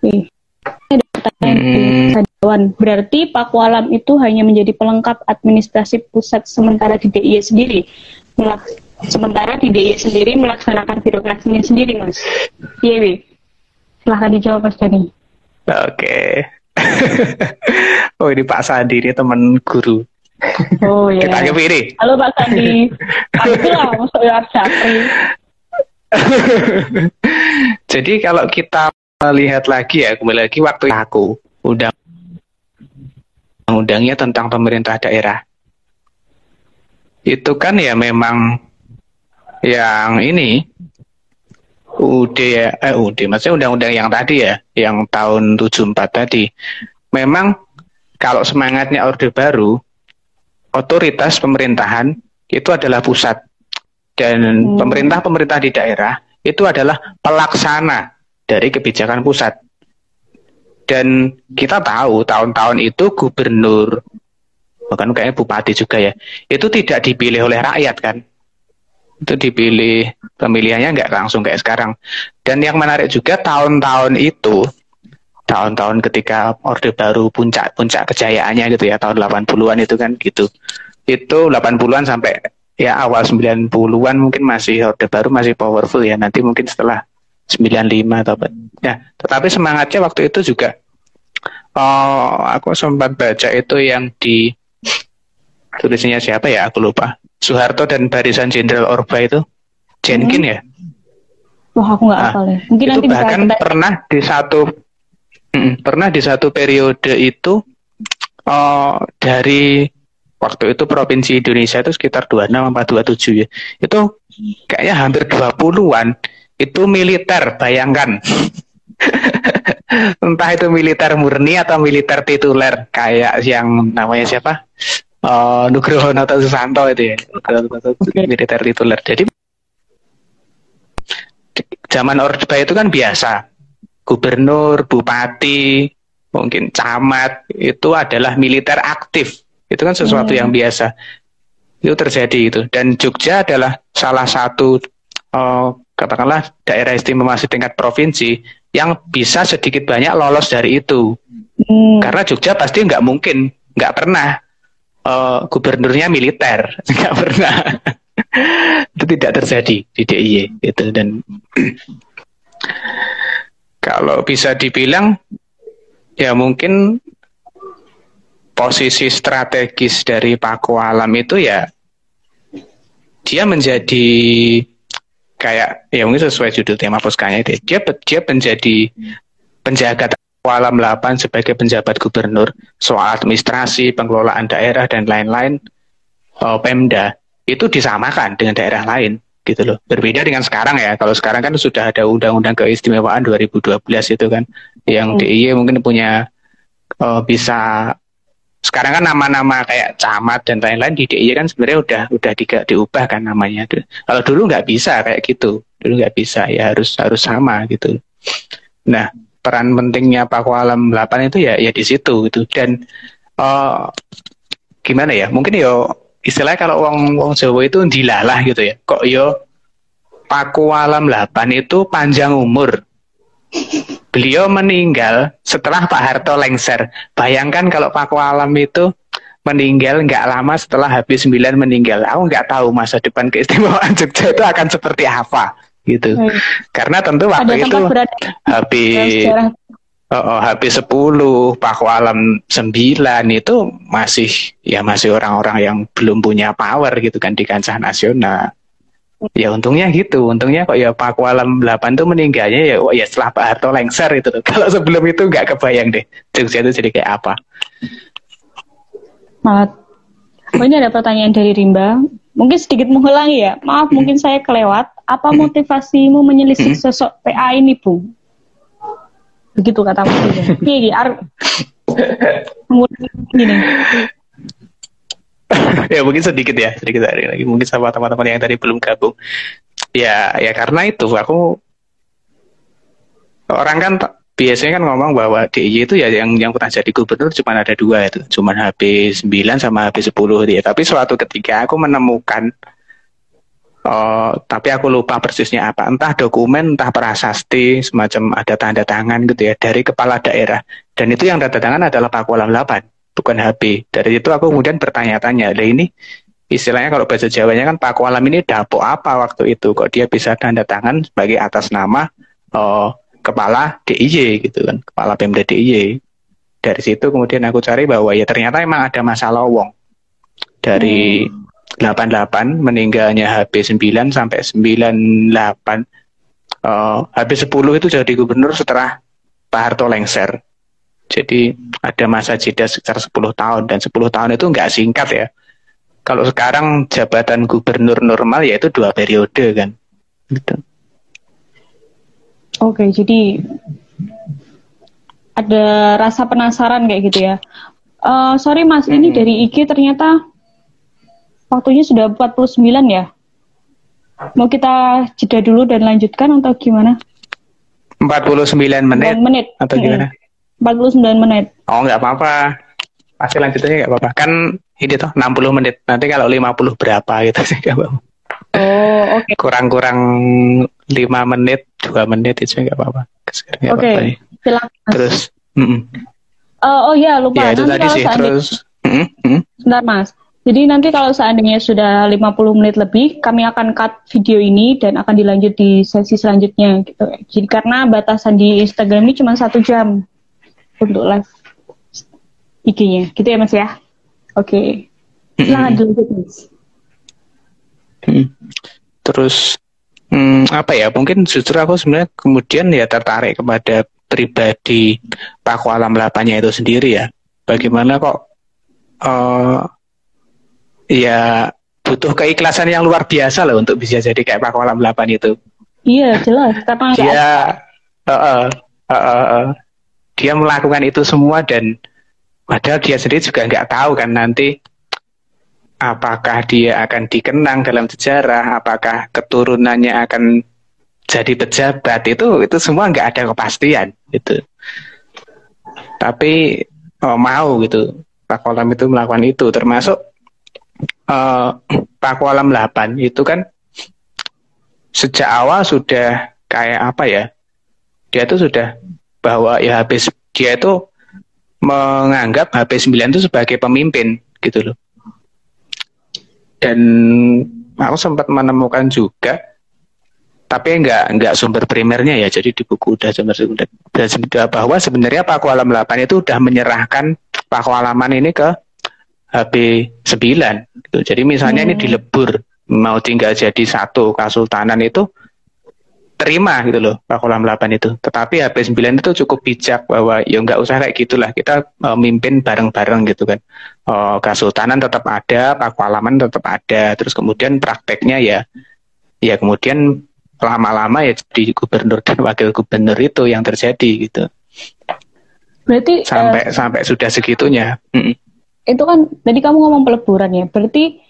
Nih, ada pertanyaan hmm. Berarti Pakualam itu hanya menjadi pelengkap administrasi pusat sementara di DIY sendiri. sementara di DIY sendiri melaksanakan birokrasinya sendiri, Mas. Iya, Wi. Silahkan dijawab, Mas Dani. Oke. oh, ini Pak Sandi, ini teman guru. Oh iya. Kita ke ini. Halo Pak Sandi. Aku lah, masuk ya Jadi kalau kita lihat lagi ya kembali lagi waktu aku undang undangnya tentang pemerintah daerah. Itu kan ya memang yang ini UD ya eh UD maksudnya undang-undang yang tadi ya yang tahun 74 tadi. Memang kalau semangatnya orde baru otoritas pemerintahan itu adalah pusat. Dan hmm. pemerintah-pemerintah di daerah itu adalah pelaksana dari kebijakan pusat. Dan kita tahu tahun-tahun itu gubernur, bahkan kayaknya bupati juga ya, itu tidak dipilih oleh rakyat kan. Itu dipilih pemilihannya nggak langsung kayak sekarang. Dan yang menarik juga tahun-tahun itu, tahun-tahun ketika Orde Baru puncak-puncak kejayaannya gitu ya, tahun 80-an itu kan gitu. Itu 80-an sampai ya awal 90-an mungkin masih Orde Baru masih powerful ya. Nanti mungkin setelah 95 atau apa. Ya, tetapi semangatnya waktu itu juga oh, aku sempat baca itu yang di tulisnya siapa ya aku lupa. Soeharto dan Barisan Jenderal Orba itu Jenkin hmm. ya. Wah aku nggak nah, ya. Mungkin itu nanti bahkan bisa pernah di satu mm, pernah di satu periode itu uh, dari waktu itu provinsi Indonesia itu sekitar 26 apa 27 ya. Itu kayaknya hampir 20-an itu militer, bayangkan. Entah itu militer murni atau militer tituler kayak yang namanya siapa? Uh, Nugroho Noto Susanto itu ya. Militer tituler. Jadi zaman Orde Baru itu kan biasa. Gubernur, bupati, mungkin camat itu adalah militer aktif itu kan sesuatu hmm. yang biasa. Itu terjadi itu. Dan Jogja adalah salah satu uh, katakanlah daerah istimewa tingkat provinsi yang bisa sedikit banyak lolos dari itu. Hmm. Karena Jogja pasti nggak mungkin, nggak pernah uh, gubernurnya militer, nggak pernah. itu tidak terjadi di DIY itu dan kalau bisa dibilang ya mungkin posisi strategis dari Paku Alam itu ya dia menjadi kayak ya mungkin sesuai judul tema puskanya itu dia dia menjadi penjaga Alam 8 sebagai penjabat gubernur soal administrasi pengelolaan daerah dan lain-lain oh, Pemda. Itu disamakan dengan daerah lain gitu loh. Berbeda dengan sekarang ya. Kalau sekarang kan sudah ada undang-undang keistimewaan 2012 itu kan. Yang hmm. DIY mungkin punya oh, bisa sekarang kan nama-nama kayak camat dan lain-lain di DIY kan sebenarnya udah udah di, diubah kan namanya. Kalau dulu nggak bisa kayak gitu, dulu nggak bisa ya harus harus sama gitu. Nah peran pentingnya Pak Alam 8 itu ya ya di situ gitu dan uh, gimana ya mungkin yo istilahnya kalau wong wong Jawa itu dilalah gitu ya kok yo Paku Alam 8 itu panjang umur Beliau meninggal setelah Pak Harto lengser. Bayangkan kalau Pak Alam itu meninggal nggak lama setelah habis 9 meninggal. Aku nggak tahu masa depan keistimewaan Jogja itu akan seperti apa gitu. Hmm. Karena tentu waktu Ada itu habis Oh, oh, habis 10, Pak Alam 9 itu masih ya masih orang-orang yang belum punya power gitu kan di kancah nasional ya untungnya gitu. Untungnya kok ya Pak Kualam 8 tuh meninggalnya ya oh ya setelah Pak Harto lengser itu tuh. Kalau sebelum itu nggak kebayang deh. Jogja itu jadi kayak apa. Maaf. Oh ini ada pertanyaan dari Rimba. Mungkin sedikit mengulangi ya. Maaf hmm. mungkin saya kelewat. Apa motivasimu menyelisih hmm. sosok PA ini Bu? Begitu kata Mas Ini ar gini ya mungkin sedikit ya sedikit dari lagi mungkin sama teman-teman yang tadi belum gabung ya ya karena itu aku orang kan biasanya kan ngomong bahwa DIY itu ya yang yang pernah jadi gubernur cuma ada dua itu cuma HP 9 sama HP 10 gitu ya tapi suatu ketika aku menemukan Oh, tapi aku lupa persisnya apa. Entah dokumen, entah prasasti, semacam ada tanda tangan gitu ya dari kepala daerah. Dan itu yang tanda tangan adalah Pak Kuala 8 bukan HP. Dari itu aku kemudian bertanya-tanya, lah ini istilahnya kalau bahasa Jawanya kan Pak Kualam ini dapo apa waktu itu kok dia bisa tanda tangan sebagai atas nama oh, kepala DIY gitu kan, kepala Pemda DIY. Dari situ kemudian aku cari bahwa ya ternyata emang ada masalah wong. Dari hmm. 88 meninggalnya HP 9 sampai 98 uh, HP 10 itu jadi gubernur setelah Pak Harto lengser jadi ada masa jeda sekitar 10 tahun dan 10 tahun itu nggak singkat ya. Kalau sekarang jabatan gubernur normal yaitu dua periode kan. Gitu. Oke, jadi ada rasa penasaran kayak gitu ya. Uh, sorry Mas, hmm. ini dari IG ternyata waktunya sudah 49 ya. Mau kita jeda dulu dan lanjutkan atau gimana? 49 menit, menit. atau gimana? 49 menit. Oh, nggak apa-apa. Pasti lanjutannya nggak apa-apa. Kan ini tuh 60 menit. Nanti kalau 50 berapa gitu sih nggak apa-apa. Oh, oke. Okay. Kurang-kurang 5 menit, 2 menit itu nggak apa-apa. Oke, okay. silakan. Terus, mm -mm. Uh, oh iya, lupa. Ya, itu nanti tadi sih. Terus, mm -mm. Sebentar, Mas. Jadi nanti kalau seandainya sudah 50 menit lebih, kami akan cut video ini dan akan dilanjut di sesi selanjutnya gitu. Jadi karena batasan di Instagram ini cuma satu jam untuk live IG-nya. Gitu ya Mas ya? Oke. Okay. Silahkan Mas. Hmm. Terus hmm, apa ya? Mungkin justru aku sebenarnya kemudian ya tertarik kepada pribadi Paku Alam Lapanya itu sendiri ya. Bagaimana kok uh, ya butuh keikhlasan yang luar biasa loh untuk bisa jadi kayak Pak Kolam 8 itu. Iya jelas karena dia uh, uh, uh, uh, uh, dia melakukan itu semua dan padahal dia sendiri juga nggak tahu kan nanti apakah dia akan dikenang dalam sejarah, apakah keturunannya akan jadi pejabat itu itu semua nggak ada kepastian gitu. Tapi oh, mau gitu Pak Kolam itu melakukan itu termasuk uh, Pak Kolam 8 itu kan sejak awal sudah kayak apa ya? Dia tuh sudah bahwa ya habis dia itu menganggap HP 9 itu sebagai pemimpin gitu loh dan aku sempat menemukan juga tapi enggak enggak sumber primernya ya jadi di buku udah sumber sekunder dan bahwa sebenarnya Paku Alam 8 itu udah menyerahkan Paku Alaman ini ke HB 9 gitu. jadi misalnya hmm. ini dilebur mau tinggal jadi satu kasultanan itu terima gitu loh Pak Kolam 8 itu. Tetapi HP 9 itu cukup bijak bahwa ya nggak usah kayak gitulah kita uh, mimpin bareng-bareng gitu kan. Uh, Kesultanan tetap ada, Pak Kolaman tetap ada. Terus kemudian prakteknya ya ya kemudian lama-lama ya di gubernur dan wakil gubernur itu yang terjadi gitu. Berarti sampai uh, sampai sudah segitunya. Mm Itu kan tadi kamu ngomong peleburan ya. Berarti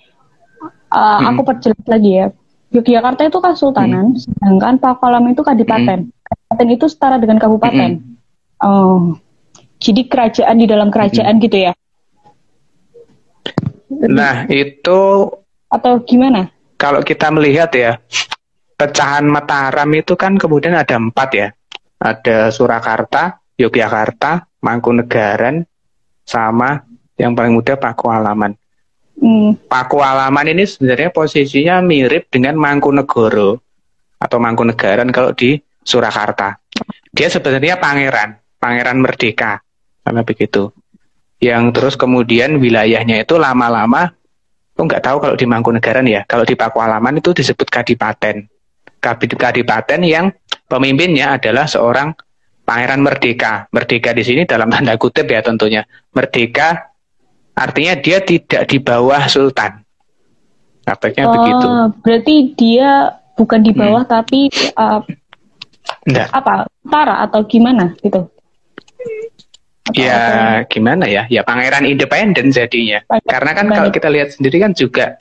uh, mm aku perjelas lagi ya Yogyakarta itu kesultanan, hmm. sedangkan Pakualam itu kadipaten. Hmm. Kadipaten itu setara dengan kabupaten. Hmm. Oh, jadi kerajaan di dalam kerajaan hmm. gitu ya? Nah itu atau gimana? Kalau kita melihat ya, pecahan Mataram itu kan kemudian ada empat ya. Ada Surakarta, Yogyakarta, Mangkunegaran, sama yang paling muda Pakualaman. Hmm. Pakualaman ini sebenarnya posisinya mirip dengan Mangkunegoro atau Mangkunegaran kalau di Surakarta. Dia sebenarnya pangeran, pangeran merdeka, karena begitu. Yang terus kemudian wilayahnya itu lama-lama, oh nggak tahu kalau di Mangkunegaran ya, kalau di Pakualaman itu disebut kadipaten. Kadipaten yang pemimpinnya adalah seorang pangeran merdeka. Merdeka di sini dalam tanda kutip ya tentunya. Merdeka Artinya dia tidak di bawah sultan. Prakteknya oh, begitu. Berarti dia bukan di bawah hmm. tapi uh, apa? Tara atau gimana gitu? Atau ya apa? gimana ya? Ya pangeran independen jadinya. Pangeran Karena kan kalau kita lihat sendiri kan juga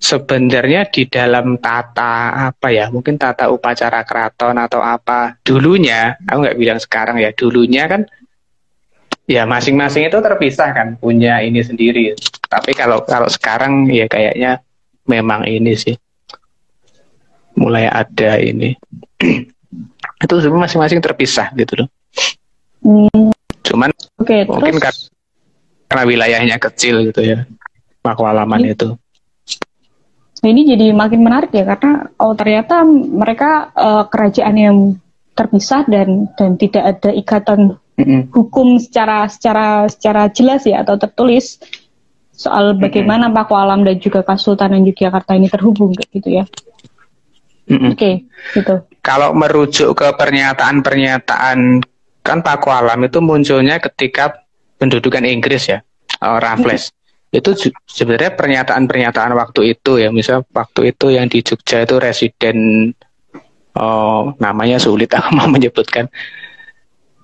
sebenarnya di dalam tata apa ya mungkin tata upacara keraton atau apa dulunya aku nggak bilang sekarang ya dulunya kan ya masing-masing itu terpisah kan punya ini sendiri. Tapi kalau kalau sekarang ya kayaknya memang ini sih. Mulai ada ini. Itu semua masing-masing terpisah gitu loh. Hmm. cuman okay, mungkin terus... karena wilayahnya kecil gitu ya makwalaman itu. ini jadi makin menarik ya karena oh ternyata mereka uh, kerajaan yang terpisah dan dan tidak ada ikatan mm-hmm. hukum secara secara secara jelas ya atau tertulis soal bagaimana mm-hmm. Paku Alam dan juga Kasultanan Yogyakarta ini terhubung gitu ya. Mm-hmm. Oke, okay, gitu. Kalau merujuk ke pernyataan-pernyataan kan Paku Alam itu munculnya ketika pendudukan Inggris ya, uh, Raffles. Mm-hmm. Itu sebenarnya pernyataan-pernyataan waktu itu ya, misal waktu itu yang di Jogja itu residen oh namanya sulit aku mau menyebutkan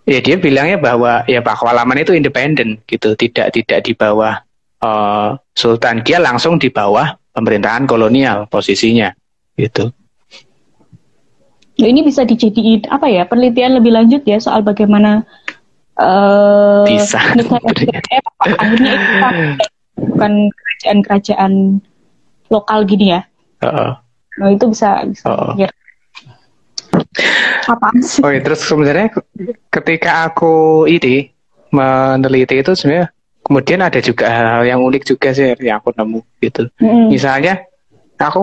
ya dia bilangnya bahwa ya Pak Walaman itu independen gitu, tidak tidak di bawah uh, Sultan, dia langsung di bawah pemerintahan kolonial posisinya gitu. Ya, ini bisa dijadiin apa ya penelitian lebih lanjut ya soal bagaimana uh, bisa akhirnya bukan kerajaan-kerajaan lokal gini ya. Uh -uh. Nah itu bisa bisa uh -uh. Apa sih? Iya, terus sebenarnya ketika aku ini meneliti itu sebenarnya kemudian ada juga hal-hal yang unik juga sih yang aku nemu gitu. Mm. Misalnya aku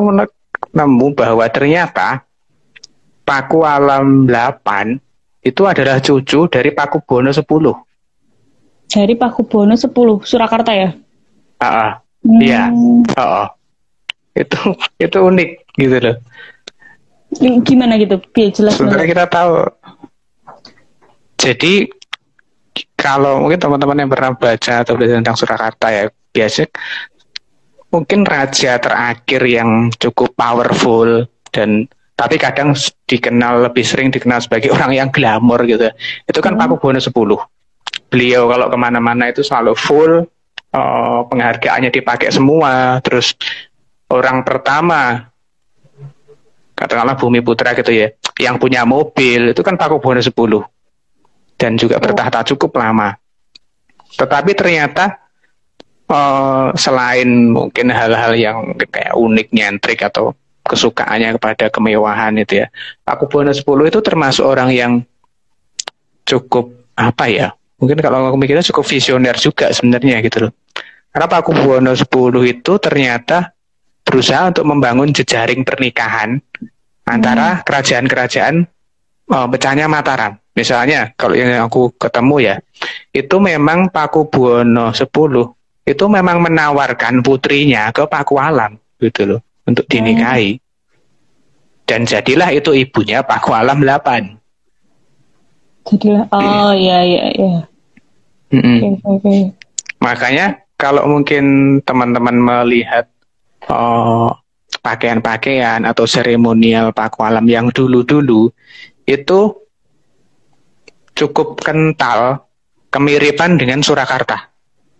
nemu bahwa ternyata Paku Alam 8 itu adalah cucu dari Paku Bono 10. Dari Paku Bono 10, Surakarta ya? Ah, iya. Mm. Oh, itu itu unik gitu loh. Gimana gitu? Biar jelas. Sebenarnya kita tahu. Jadi kalau mungkin teman-teman yang pernah baca atau belajar tentang Surakarta ya biasa mungkin raja terakhir yang cukup powerful dan tapi kadang dikenal lebih sering dikenal sebagai orang yang glamor gitu itu kan hmm. Paku Buwono 10 beliau kalau ke mana-mana itu selalu full uh, penghargaannya dipakai semua terus orang pertama katakanlah Bumi Putra gitu ya yang punya mobil itu kan Paku Buwono 10 dan juga bertahta cukup lama tetapi ternyata uh, selain mungkin hal-hal yang kayak unik nyentrik atau kesukaannya kepada kemewahan itu ya. Paku Buwono 10 itu termasuk orang yang cukup apa ya? Mungkin kalau aku mikirnya cukup visioner juga sebenarnya gitu loh. Karena Paku Buwono 10 itu ternyata berusaha untuk membangun jejaring pernikahan antara hmm. kerajaan-kerajaan oh, pecahnya Mataram. Misalnya kalau yang aku ketemu ya, itu memang Paku Buwono 10 itu memang menawarkan putrinya ke Pakualam gitu loh untuk dinikahi. Dan jadilah itu ibunya Pak Alam 8. Jadilah, oh iya iya iya. Mm -mm. Okay, okay. Makanya kalau mungkin teman-teman melihat oh, pakaian-pakaian atau seremonial Pak Alam yang dulu-dulu itu cukup kental kemiripan dengan Surakarta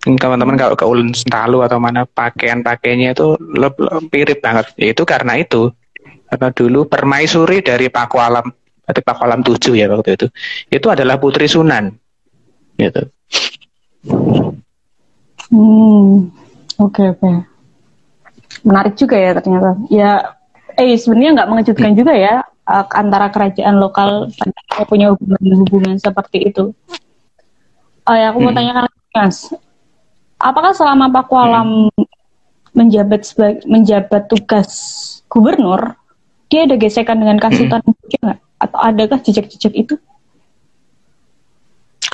teman-teman kalau ke Ulun Sentalu atau mana pakaian-pakaiannya itu mirip banget. Itu karena itu. Karena dulu permaisuri dari Pakualam, berarti Pakualam 7 ya waktu itu. Itu adalah putri Sunan. Gitu. Hmm. Oke, okay, oke. Okay. Menarik juga ya ternyata. Ya eh sebenarnya nggak mengejutkan hmm. juga ya antara kerajaan lokal punya hubungan-hubungan seperti itu. Oh ya, aku mau hmm. tanya Mas, apakah selama Pak Kualam hmm. menjabat sebagai menjabat tugas gubernur, dia ada gesekan dengan hmm. juga nggak? Atau adakah jejak-jejak itu?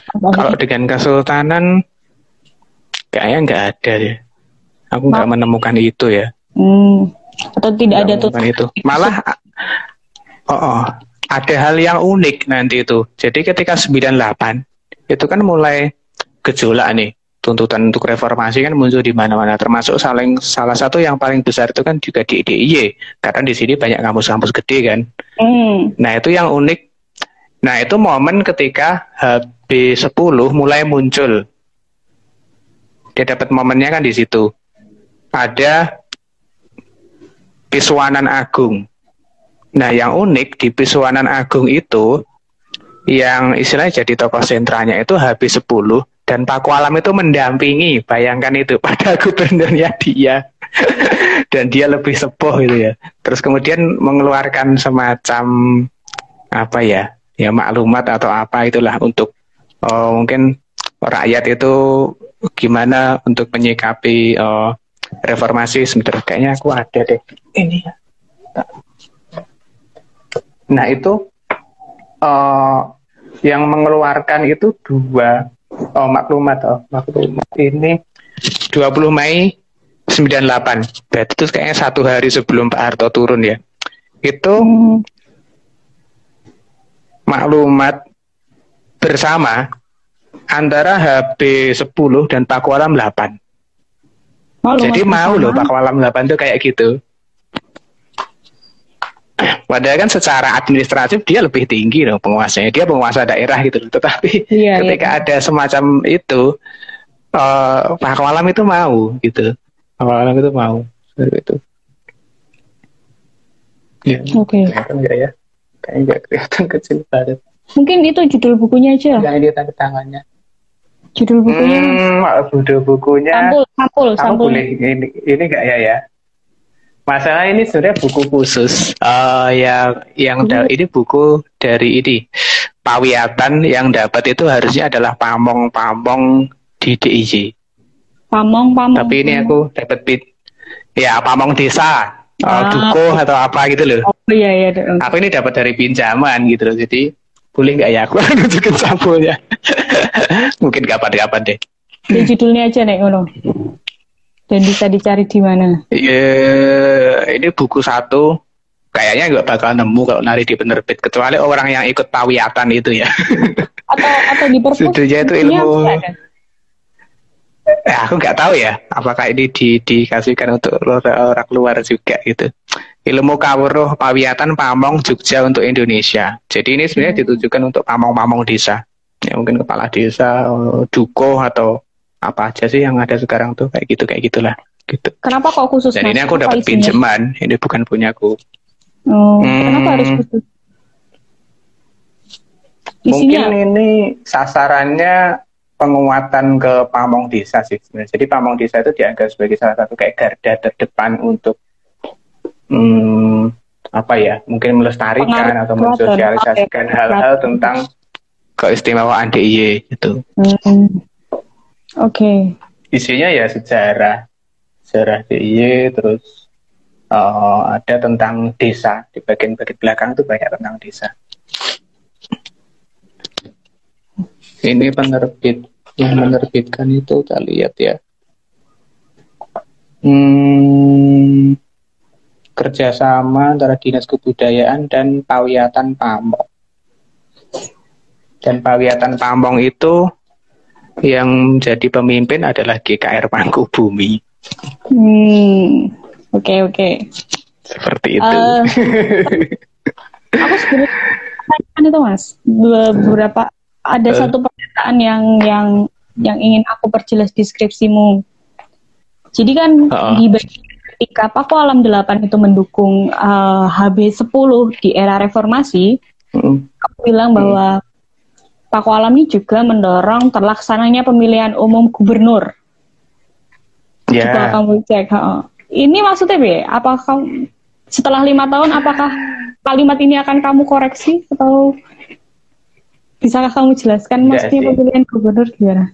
Kalau dengan Kesultanan, kayaknya nggak ada deh. Aku nggak menemukan itu ya. Hmm. Atau tidak ada tuh? itu. Malah, oh, oh, ada hal yang unik nanti itu. Jadi ketika 98 itu kan mulai gejolak nih tuntutan untuk reformasi kan muncul di mana-mana termasuk saling salah satu yang paling besar itu kan juga di DIY karena di sini banyak kampus-kampus gede kan mm. nah itu yang unik nah itu momen ketika HB10 mulai muncul dia dapat momennya kan di situ ada Piswanan Agung. Nah yang unik di Piswanan Agung itu yang istilahnya jadi tokoh sentralnya itu HB10 dan Pak Kualam itu mendampingi. Bayangkan itu pada gubernurnya dia. Dan dia lebih sepuh gitu ya. Terus kemudian mengeluarkan semacam apa ya ya maklumat atau apa itulah untuk oh, mungkin rakyat itu gimana untuk menyikapi oh, reformasi sebentar. Kayaknya aku ada deh. Ini ya. Nah itu uh, yang mengeluarkan itu dua oh maklumat oh maklumat ini 20 Mei 98 berarti itu kayaknya satu hari sebelum Pak Harto turun ya. Itu maklumat bersama antara HB 10 dan Pakualam 8 Maklumat jadi mau loh Pakualam 8 itu kayak gitu Padahal kan secara administratif dia lebih tinggi loh penguasanya. Dia penguasa daerah gitu loh. Tetapi iya, iya. ketika iya. ada semacam itu, uh, Pak Walam itu mau gitu. Pak Walam itu mau seperti itu. Ya, Oke. Okay. Kelihatan nggak ya? Kayaknya nggak kelihatan kecil banget. Mungkin itu judul bukunya aja. Yang dia tanda tangannya. Judul bukunya. Hmm, judul bukunya. Sampul, sampul, sampul. Boleh ini ini enggak ya ya? Masalah ini sebenarnya buku khusus uh, yang yang hmm. ini buku dari ini Pawiatan yang dapat itu harusnya adalah pamong-pamong di DIY. Pamong-pamong. Tapi ini aku dapat bit ya pamong desa, uh, ah. duko atau apa gitu loh. Oh iya iya. Aku ini dapat dari pinjaman gitu loh. Jadi boleh nggak ya aku nunjukin sampulnya. Mungkin kapan-kapan deh. Di judulnya aja nih ngono. Dan bisa dicari di mana? Iya, ini buku satu kayaknya nggak bakal nemu kalau nari di penerbit kecuali orang yang ikut pawiatan itu ya. Atau atau di perpus. Sudunya itu ilmu. Eh, aku nggak tahu ya apakah ini di, dikasihkan untuk orang luar juga gitu. Ilmu kawruh pawiatan pamong Jogja untuk Indonesia. Jadi ini sebenarnya hmm. ditujukan untuk pamong-pamong desa. Ya mungkin kepala desa, duko atau apa aja sih yang ada sekarang tuh kayak gitu kayak gitulah gitu. Kenapa kok khusus? Dan ini aku dapat pinjaman, ini bukan punyaku. Oh, hmm, kenapa harus khusus? Isinya? Mungkin ini sasarannya penguatan ke pamong desa sih sebenarnya. Jadi pamong desa itu dianggap sebagai salah satu kayak garda terdepan untuk hmm, apa ya? Mungkin melestarikan atau mensosialisasikan hal-hal okay. tentang keistimewaan DIY gitu. Hmm. Oke. Okay. Isinya ya sejarah, sejarah DIY terus uh, ada tentang desa di bagian-bagian belakang itu banyak tentang desa. Ini penerbit yang menerbitkan itu kita lihat ya. Hmm, kerjasama antara dinas kebudayaan dan pawiatan Pamong. Dan pawiatan Pamong itu yang jadi pemimpin adalah GKR Pangku Bumi. Hmm, oke okay, oke. Okay. Seperti itu. Uh, aku sebenarnya itu mas beberapa ada uh. satu pernyataan yang yang yang ingin aku perjelas deskripsimu. Jadi kan uh. di ketika Paku Alam 8 itu mendukung uh, HB 10 di era reformasi, uh. aku bilang bahwa uh. Paku Alam ini juga mendorong terlaksananya pemilihan umum gubernur. Yeah. Coba kamu cek. Uh. Ini maksudnya be, apakah setelah lima tahun apakah kalimat ini akan kamu koreksi atau Bisakah kamu jelaskan maksudnya pemilihan gubernur gimana?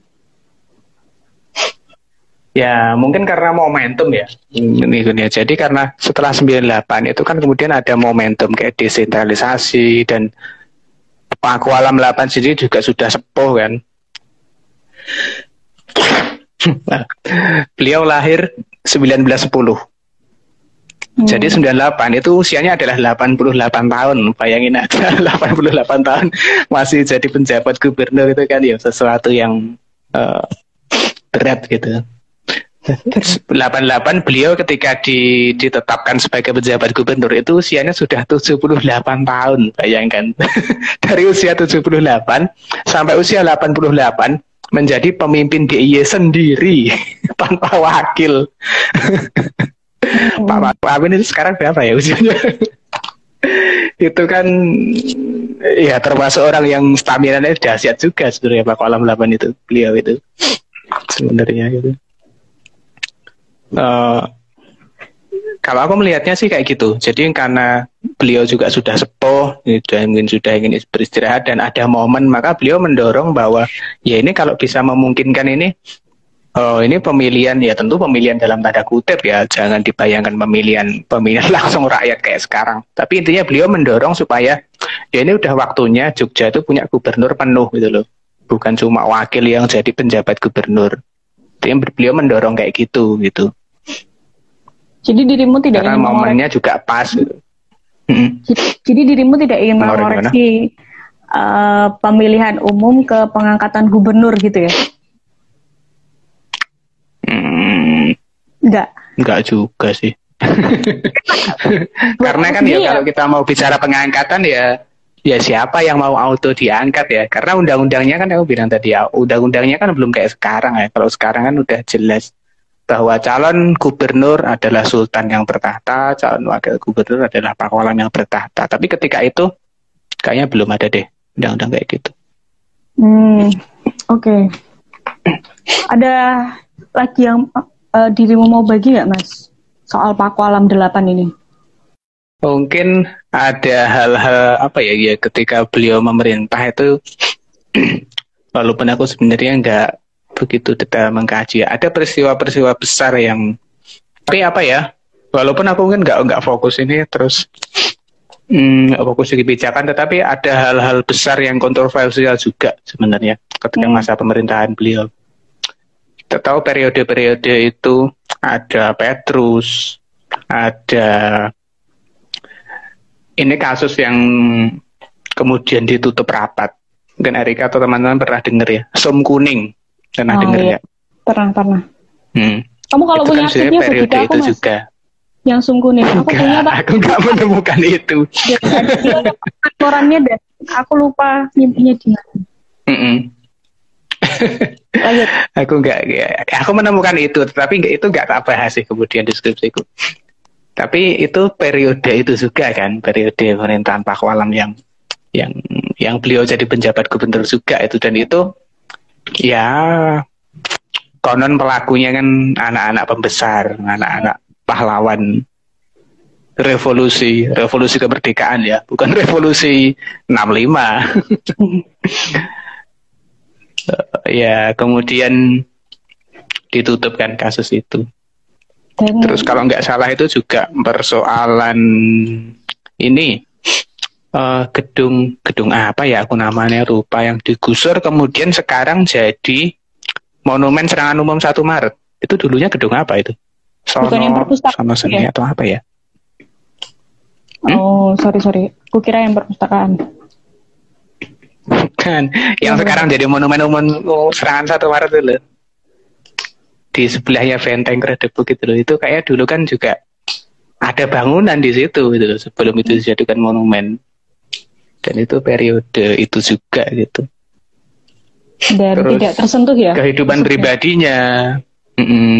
Ya, mungkin karena momentum ya. Ini ya. Jadi karena setelah 98 itu kan kemudian ada momentum kayak desentralisasi dan Paku Alam 8 sendiri juga sudah sepuh kan. Beliau lahir 1910. Hmm. Jadi 98 itu usianya adalah 88 tahun. Bayangin aja 88 tahun masih jadi penjabat gubernur itu kan ya sesuatu yang uh, berat gitu. 88 beliau ketika di, ditetapkan sebagai pejabat gubernur itu usianya sudah 78 tahun bayangkan dari usia 78 sampai usia 88 menjadi pemimpin DIY sendiri tanpa wakil Pak Pak Amin itu sekarang berapa ya usianya? itu kan ya termasuk orang yang stamina nya dahsyat juga sebenarnya Pak Kolam 8 itu beliau itu sebenarnya gitu. Uh, kalau aku melihatnya sih kayak gitu. Jadi karena beliau juga sudah sepuh, sudah mungkin sudah ingin beristirahat dan ada momen, maka beliau mendorong bahwa ya ini kalau bisa memungkinkan ini Oh, ini pemilihan ya tentu pemilihan dalam tanda kutip ya, jangan dibayangkan pemilihan pemilihan langsung rakyat kayak sekarang. Tapi intinya beliau mendorong supaya ya ini udah waktunya Jogja itu punya gubernur penuh gitu loh, bukan cuma wakil yang jadi penjabat gubernur. Dia beliau mendorong kayak gitu gitu. Jadi dirimu tidak Karena ingin momennya juga pas. Gitu. Jadi, jadi dirimu tidak ingin mengoreksi uh, pemilihan umum ke pengangkatan gubernur gitu ya? Enggak. Enggak juga sih. Karena kan ya kalau kita mau bicara pengangkatan ya ya siapa yang mau auto diangkat ya karena undang-undangnya kan aku bilang tadi ya undang-undangnya kan belum kayak sekarang ya kalau sekarang kan udah jelas bahwa calon gubernur adalah sultan yang bertahta calon wakil gubernur adalah pakualam yang bertahta tapi ketika itu kayaknya belum ada deh undang-undang kayak gitu hmm oke okay. ada lagi yang uh, dirimu mau bagi nggak mas soal Paku Alam 8 ini? Mungkin ada hal-hal apa ya, ya ketika beliau memerintah itu walaupun aku sebenarnya nggak begitu detail mengkaji ada peristiwa-peristiwa besar yang tapi apa ya walaupun aku mungkin nggak nggak fokus ini terus hmm, fokus di kebijakan tetapi ada hal-hal besar yang kontroversial juga sebenarnya ketika hmm. masa pemerintahan beliau kita tahu periode-periode itu ada Petrus, ada ini kasus yang kemudian ditutup rapat. Mungkin Erika atau teman-teman pernah dengar ya, sum kuning. Pernah Oh, dengar iya. ya? Pernah, pernah. Hmm. Kamu kalau itu punya kan arsipnya periode begitu aku itu mas. juga. Yang sum kuning. Aku Enggak, punya pak. aku nggak menemukan itu. Dia ada korannya dan aku lupa nyimpinya di mana. Aku nggak, ya, aku menemukan itu, tapi itu nggak tak bahas sih kemudian deskripsiku. Tapi itu periode itu juga kan, periode pemerintahan Pak Walam yang yang yang beliau jadi penjabat gubernur juga itu dan itu ya konon pelakunya kan anak-anak pembesar, anak-anak pahlawan revolusi, revolusi kemerdekaan ya, bukan revolusi 65. ya, kemudian ditutupkan kasus itu. Dan Terus kalau nggak salah itu juga persoalan ini eh, gedung gedung apa ya aku namanya lupa yang digusur kemudian sekarang jadi monumen serangan umum 1 Maret. Itu dulunya gedung apa itu? Sono, Bukan yang perpustakaan Sono Seni ya? atau apa ya? Oh, sorry sorry. Kukira yang perpustakaan. Kan yang sekarang jadi monumen umum serangan 1 Maret itu loh. Di sebelahnya Benteng Kredebu gitu loh. Itu kayak dulu kan juga ada bangunan di situ gitu loh, sebelum itu dijadikan monumen. Dan itu periode itu juga gitu. Dan Terus tidak tersentuh ya. Kehidupan Maksudnya. pribadinya, mm-mm,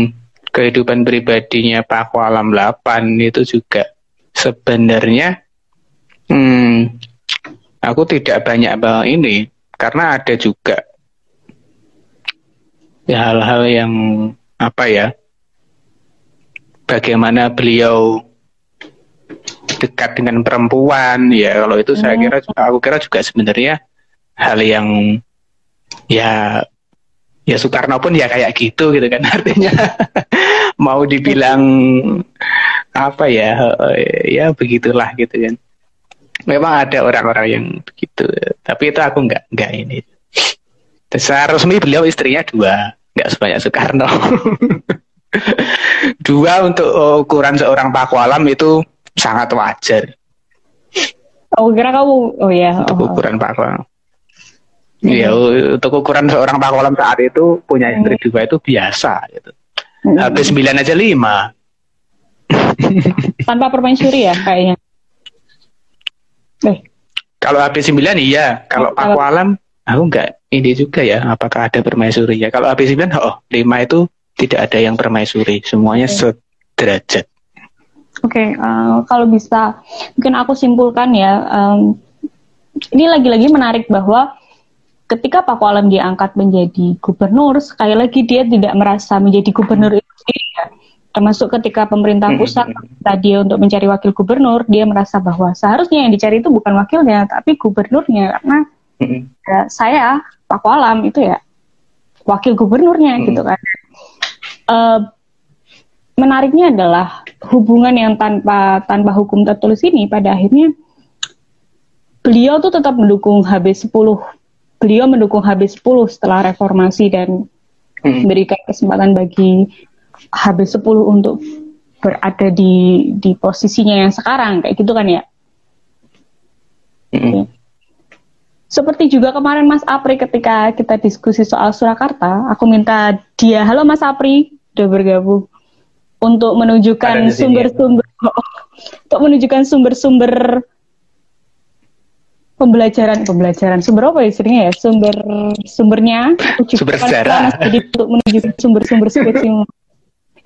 kehidupan pribadinya Pak Walam 8 itu juga sebenarnya hmm, aku tidak banyak bahas ini karena ada juga ya hal-hal yang apa ya bagaimana beliau dekat dengan perempuan ya. Kalau itu saya Hmm. kira aku kira juga sebenarnya hal yang ya ya Soekarno pun ya kayak gitu gitu kan artinya. Mau dibilang apa ya ya begitulah gitu kan. Memang ada orang-orang yang begitu tapi itu aku nggak nggak ini. Secara resmi beliau istrinya dua nggak sebanyak Soekarno. Dua untuk ukuran seorang pakualam itu sangat wajar Oh, kira kamu. Oh ya. untuk Oh, ukuran pakualam Iya, untuk ukuran seorang pakualam saat itu punya istri dua itu biasa gitu. Hmm. Habis sembilan aja lima. Tanpa permaisuri ya kayaknya. Eh, Kalau habis sembilan iya, kalau Oh, kalau- pakualam aku enggak ini juga ya, apakah ada permaisuri ya? Kalau habis sembilan, oh lima itu tidak ada yang permaisuri, semuanya sederajat. Oke, eh, kalau bisa mungkin aku simpulkan ya. em, ini lagi-lagi menarik bahwa ketika Pak Walam diangkat menjadi gubernur, sekali lagi dia tidak merasa menjadi gubernur itu sendiri ya. Termasuk ketika pemerintah Hmm. pusat meminta dia untuk mencari wakil gubernur, dia merasa bahwa seharusnya yang dicari itu bukan wakilnya, tapi gubernurnya karena ya, saya Pak Walam itu ya wakil gubernurnya Hmm. gitu kan. Eh, menariknya adalah hubungan yang tanpa tanpa hukum tertulis ini pada akhirnya beliau tuh tetap mendukung HB10. Beliau mendukung HB10 setelah reformasi dan Hmm. memberikan kesempatan bagi HB10 untuk berada di di posisinya yang sekarang kayak gitu kan ya. Mm-mm. Seperti juga kemarin Mas Apri ketika kita diskusi soal Surakarta, aku minta dia, halo Mas Apri, udah bergabung untuk menunjukkan sini ya? sumber-sumber untuk menunjukkan sumber-sumber pembelajaran pembelajaran sumber apa ya istrinya ya sumber sumbernya Sumber kan sejarah. Mas, jadi untuk menunjukkan sumber-sumber skripsi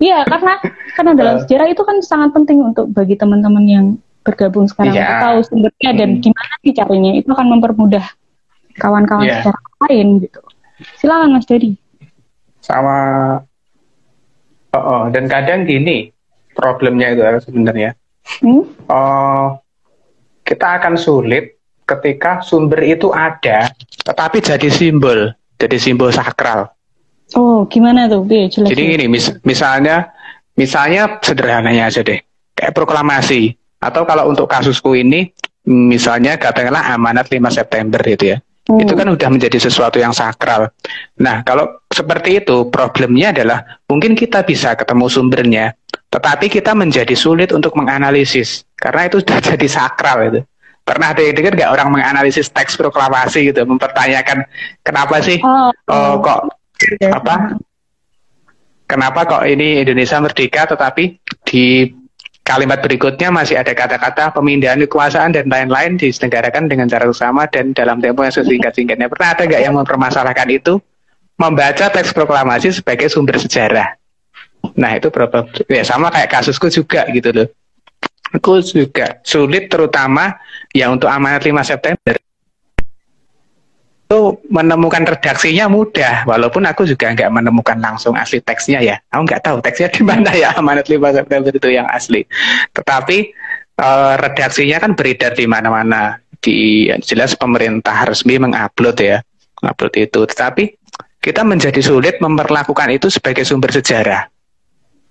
Iya, karena karena dalam Eh. sejarah itu kan sangat penting untuk bagi teman-teman yang bergabung sekarang untuk tahu sumbernya dan Hmm. gimana sih caranya. Itu akan mempermudah kawan-kawan Iya. sejarah lain gitu. Silakan Mas Dedi. Sama oh, oh, dan kadang gini problemnya itu sebenarnya. Hmm? Oh, kita akan sulit ketika sumber itu ada, tetapi jadi simbol, jadi simbol sakral. Oh, gimana tuh? Iya, jelas. Jadi gini, mis- misalnya, misalnya sederhananya aja deh, kayak proklamasi. Atau kalau untuk kasusku ini, misalnya katakanlah amanat 5 September gitu ya. Hmm. Itu kan udah menjadi sesuatu yang sakral. Nah, kalau seperti itu, problemnya adalah mungkin kita bisa ketemu sumbernya, tetapi kita menjadi sulit untuk menganalisis. karena itu sudah jadi sakral itu pernah ada yang dengar nggak orang menganalisis teks proklamasi gitu mempertanyakan kenapa sih oh, oh kok apa kenapa kok ini Indonesia merdeka tetapi di kalimat berikutnya masih ada kata-kata pemindahan kekuasaan dan lain-lain diselenggarakan dengan cara sama dan dalam tempo yang sesingkat-singkatnya. Pernah ada nggak yang mempermasalahkan itu? Membaca teks proklamasi sebagai sumber sejarah. Nah itu berapa? Ya sama kayak kasusku juga gitu loh. Aku juga sulit terutama ya untuk amanat 5 September itu menemukan redaksinya mudah walaupun aku juga nggak menemukan langsung asli teksnya ya aku nggak tahu teksnya di mana ya amanat 5 September itu yang asli tetapi uh, redaksinya kan beredar di mana-mana di jelas pemerintah resmi mengupload ya upload itu tetapi kita menjadi sulit memperlakukan itu sebagai sumber sejarah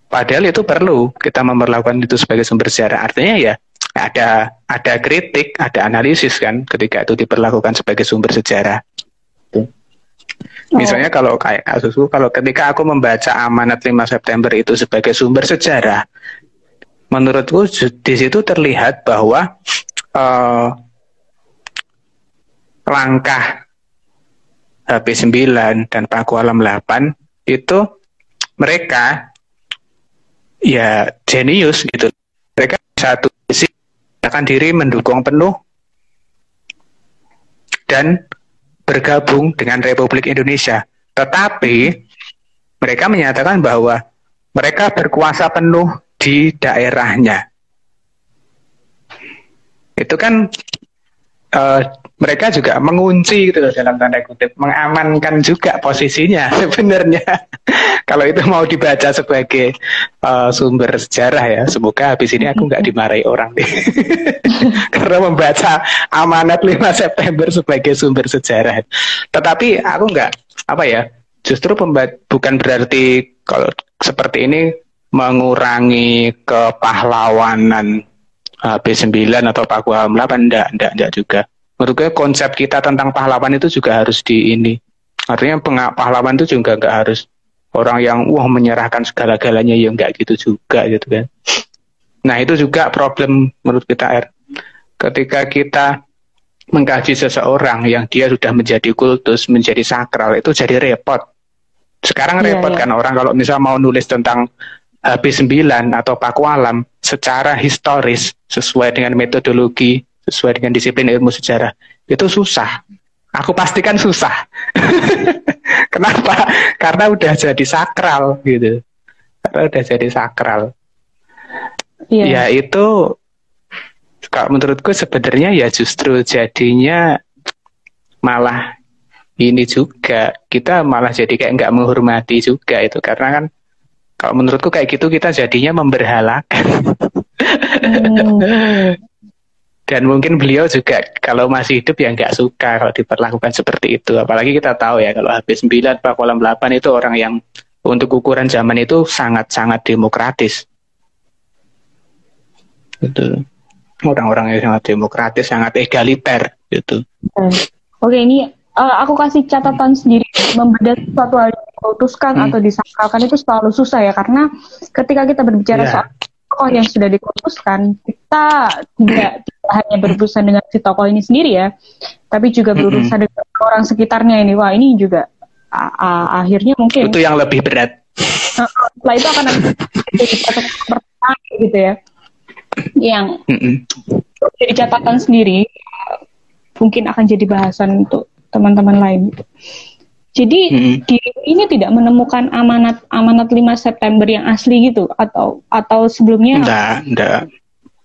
Padahal itu perlu kita memperlakukan itu sebagai sumber sejarah. Artinya ya ada ada kritik, ada analisis kan ketika itu diperlakukan sebagai sumber sejarah. Oh. Misalnya kalau kayak kasusku, kalau ketika aku membaca amanat 5 September itu sebagai sumber sejarah, menurutku di situ terlihat bahwa uh, langkah HP 9 dan Pakualam 8 itu mereka ya jenius gitu. Mereka satu sisi akan diri mendukung penuh dan bergabung dengan Republik Indonesia. Tetapi mereka menyatakan bahwa mereka berkuasa penuh di daerahnya. Itu kan uh, mereka juga mengunci gitu loh dalam tanda kutip, mengamankan juga posisinya sebenarnya. Kalau itu mau dibaca sebagai uh, sumber sejarah ya, semoga habis ini aku nggak dimarahi orang deh. Karena membaca amanat 5 September sebagai sumber sejarah. Tetapi aku nggak apa ya, justru bukan berarti kalau seperti ini mengurangi kepahlawanan B9 atau Paku 8 enggak, enggak, enggak juga menurut gue konsep kita tentang pahlawan itu juga harus di ini. Artinya pahlawan itu juga nggak harus orang yang wah menyerahkan segala-galanya. Ya nggak gitu juga gitu kan. Nah itu juga problem menurut kita R ketika kita mengkaji seseorang yang dia sudah menjadi kultus menjadi sakral itu jadi repot. Sekarang yeah, repot yeah. kan orang kalau misal mau nulis tentang HP 9 atau Paku Alam secara historis sesuai dengan metodologi sesuai dengan disiplin ilmu sejarah itu susah. Aku pastikan susah. Kenapa? Karena udah jadi sakral gitu. Karena udah jadi sakral. Yeah. Ya itu kalau menurutku sebenarnya ya justru jadinya malah ini juga kita malah jadi kayak nggak menghormati juga itu karena kan kalau menurutku kayak gitu kita jadinya memberhalakan. Hmm. Dan mungkin beliau juga kalau masih hidup ya nggak suka kalau diperlakukan seperti itu. Apalagi kita tahu ya kalau habis 9 Pak Kolam 8 itu orang yang untuk ukuran zaman itu sangat-sangat demokratis. Itu orang-orang yang sangat demokratis, sangat egaliter gitu. Oke, ini uh, aku kasih catatan sendiri membedah suatu hal yang diputuskan hmm. atau disakralkan itu selalu susah ya karena ketika kita berbicara yeah. soal tokoh yang sudah dikutuskan, kita tidak, tidak hanya berurusan dengan si tokoh ini sendiri ya, tapi juga berurusan mm -hmm. dengan orang sekitarnya ini. Wah, ini juga akhirnya mungkin itu yang lebih berat. setelah itu akan ada pertanyaan gitu ya, yang mm -hmm. jadi catatan sendiri mungkin akan jadi bahasan untuk teman-teman lain. Jadi hmm. di ini tidak menemukan amanat amanat 5 September yang asli gitu atau atau sebelumnya enggak, enggak.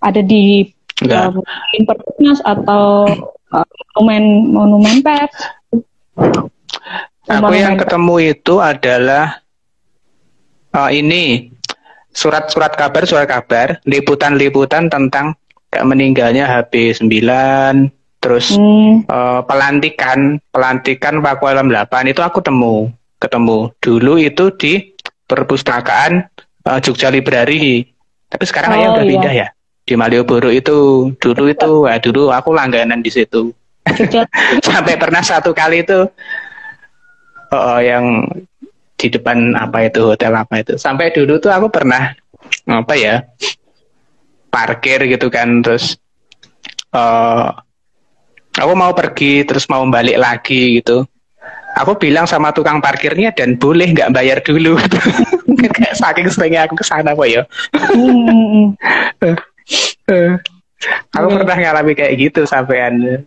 ada di enggak. Uh, atau uh, monumen monumen pers. Aku yang ketemu itu adalah uh, ini surat-surat kabar, surat kabar, liputan-liputan tentang meninggalnya HB 9 Terus hmm. uh, pelantikan pelantikan Paku Alam 8 itu aku temu ketemu dulu itu di perpustakaan uh, Jogja Library. Tapi sekarang oh, kayaknya udah iya. pindah ya di Malioboro itu dulu itu wah dulu aku langganan di situ. Sampai pernah satu kali itu uh, yang di depan apa itu hotel apa itu. Sampai dulu tuh aku pernah apa ya parkir gitu kan terus uh, aku mau pergi terus mau balik lagi gitu. Aku bilang sama tukang parkirnya dan boleh nggak bayar dulu? Saking seringnya aku ke sana kok ya. Hmm. aku pernah ngalami kayak gitu sampean.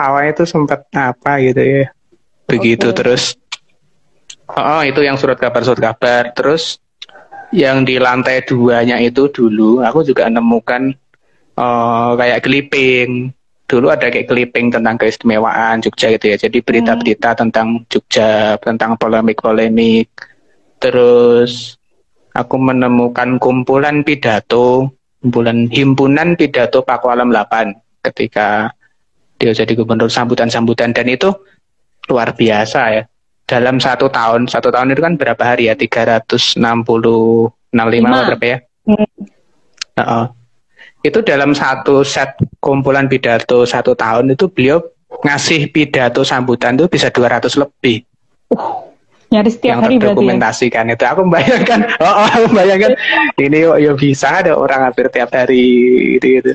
Awalnya itu sempat apa gitu ya. Begitu okay. terus. Oh itu yang surat kabar surat kabar. Terus yang di lantai duanya itu dulu aku juga nemukan uh, kayak clipping dulu ada kayak clipping tentang keistimewaan Jogja gitu ya. Jadi berita-berita hmm. tentang Jogja tentang polemik-polemik. Terus aku menemukan kumpulan pidato kumpulan himpunan pidato Pakualam 8 ketika dia jadi gubernur sambutan-sambutan. Dan itu luar biasa ya. Dalam satu tahun satu tahun itu kan berapa hari ya? 360 65 berapa ya? Hmm. uh, itu dalam satu set kumpulan pidato satu tahun itu beliau ngasih pidato sambutan itu bisa 200 lebih uh, nyaris setiap yang hari ya? terdokumentasikan ya? itu aku membayangkan oh, oh aku membayangkan ini yuk, yuk bisa ada orang hampir tiap hari gitu gitu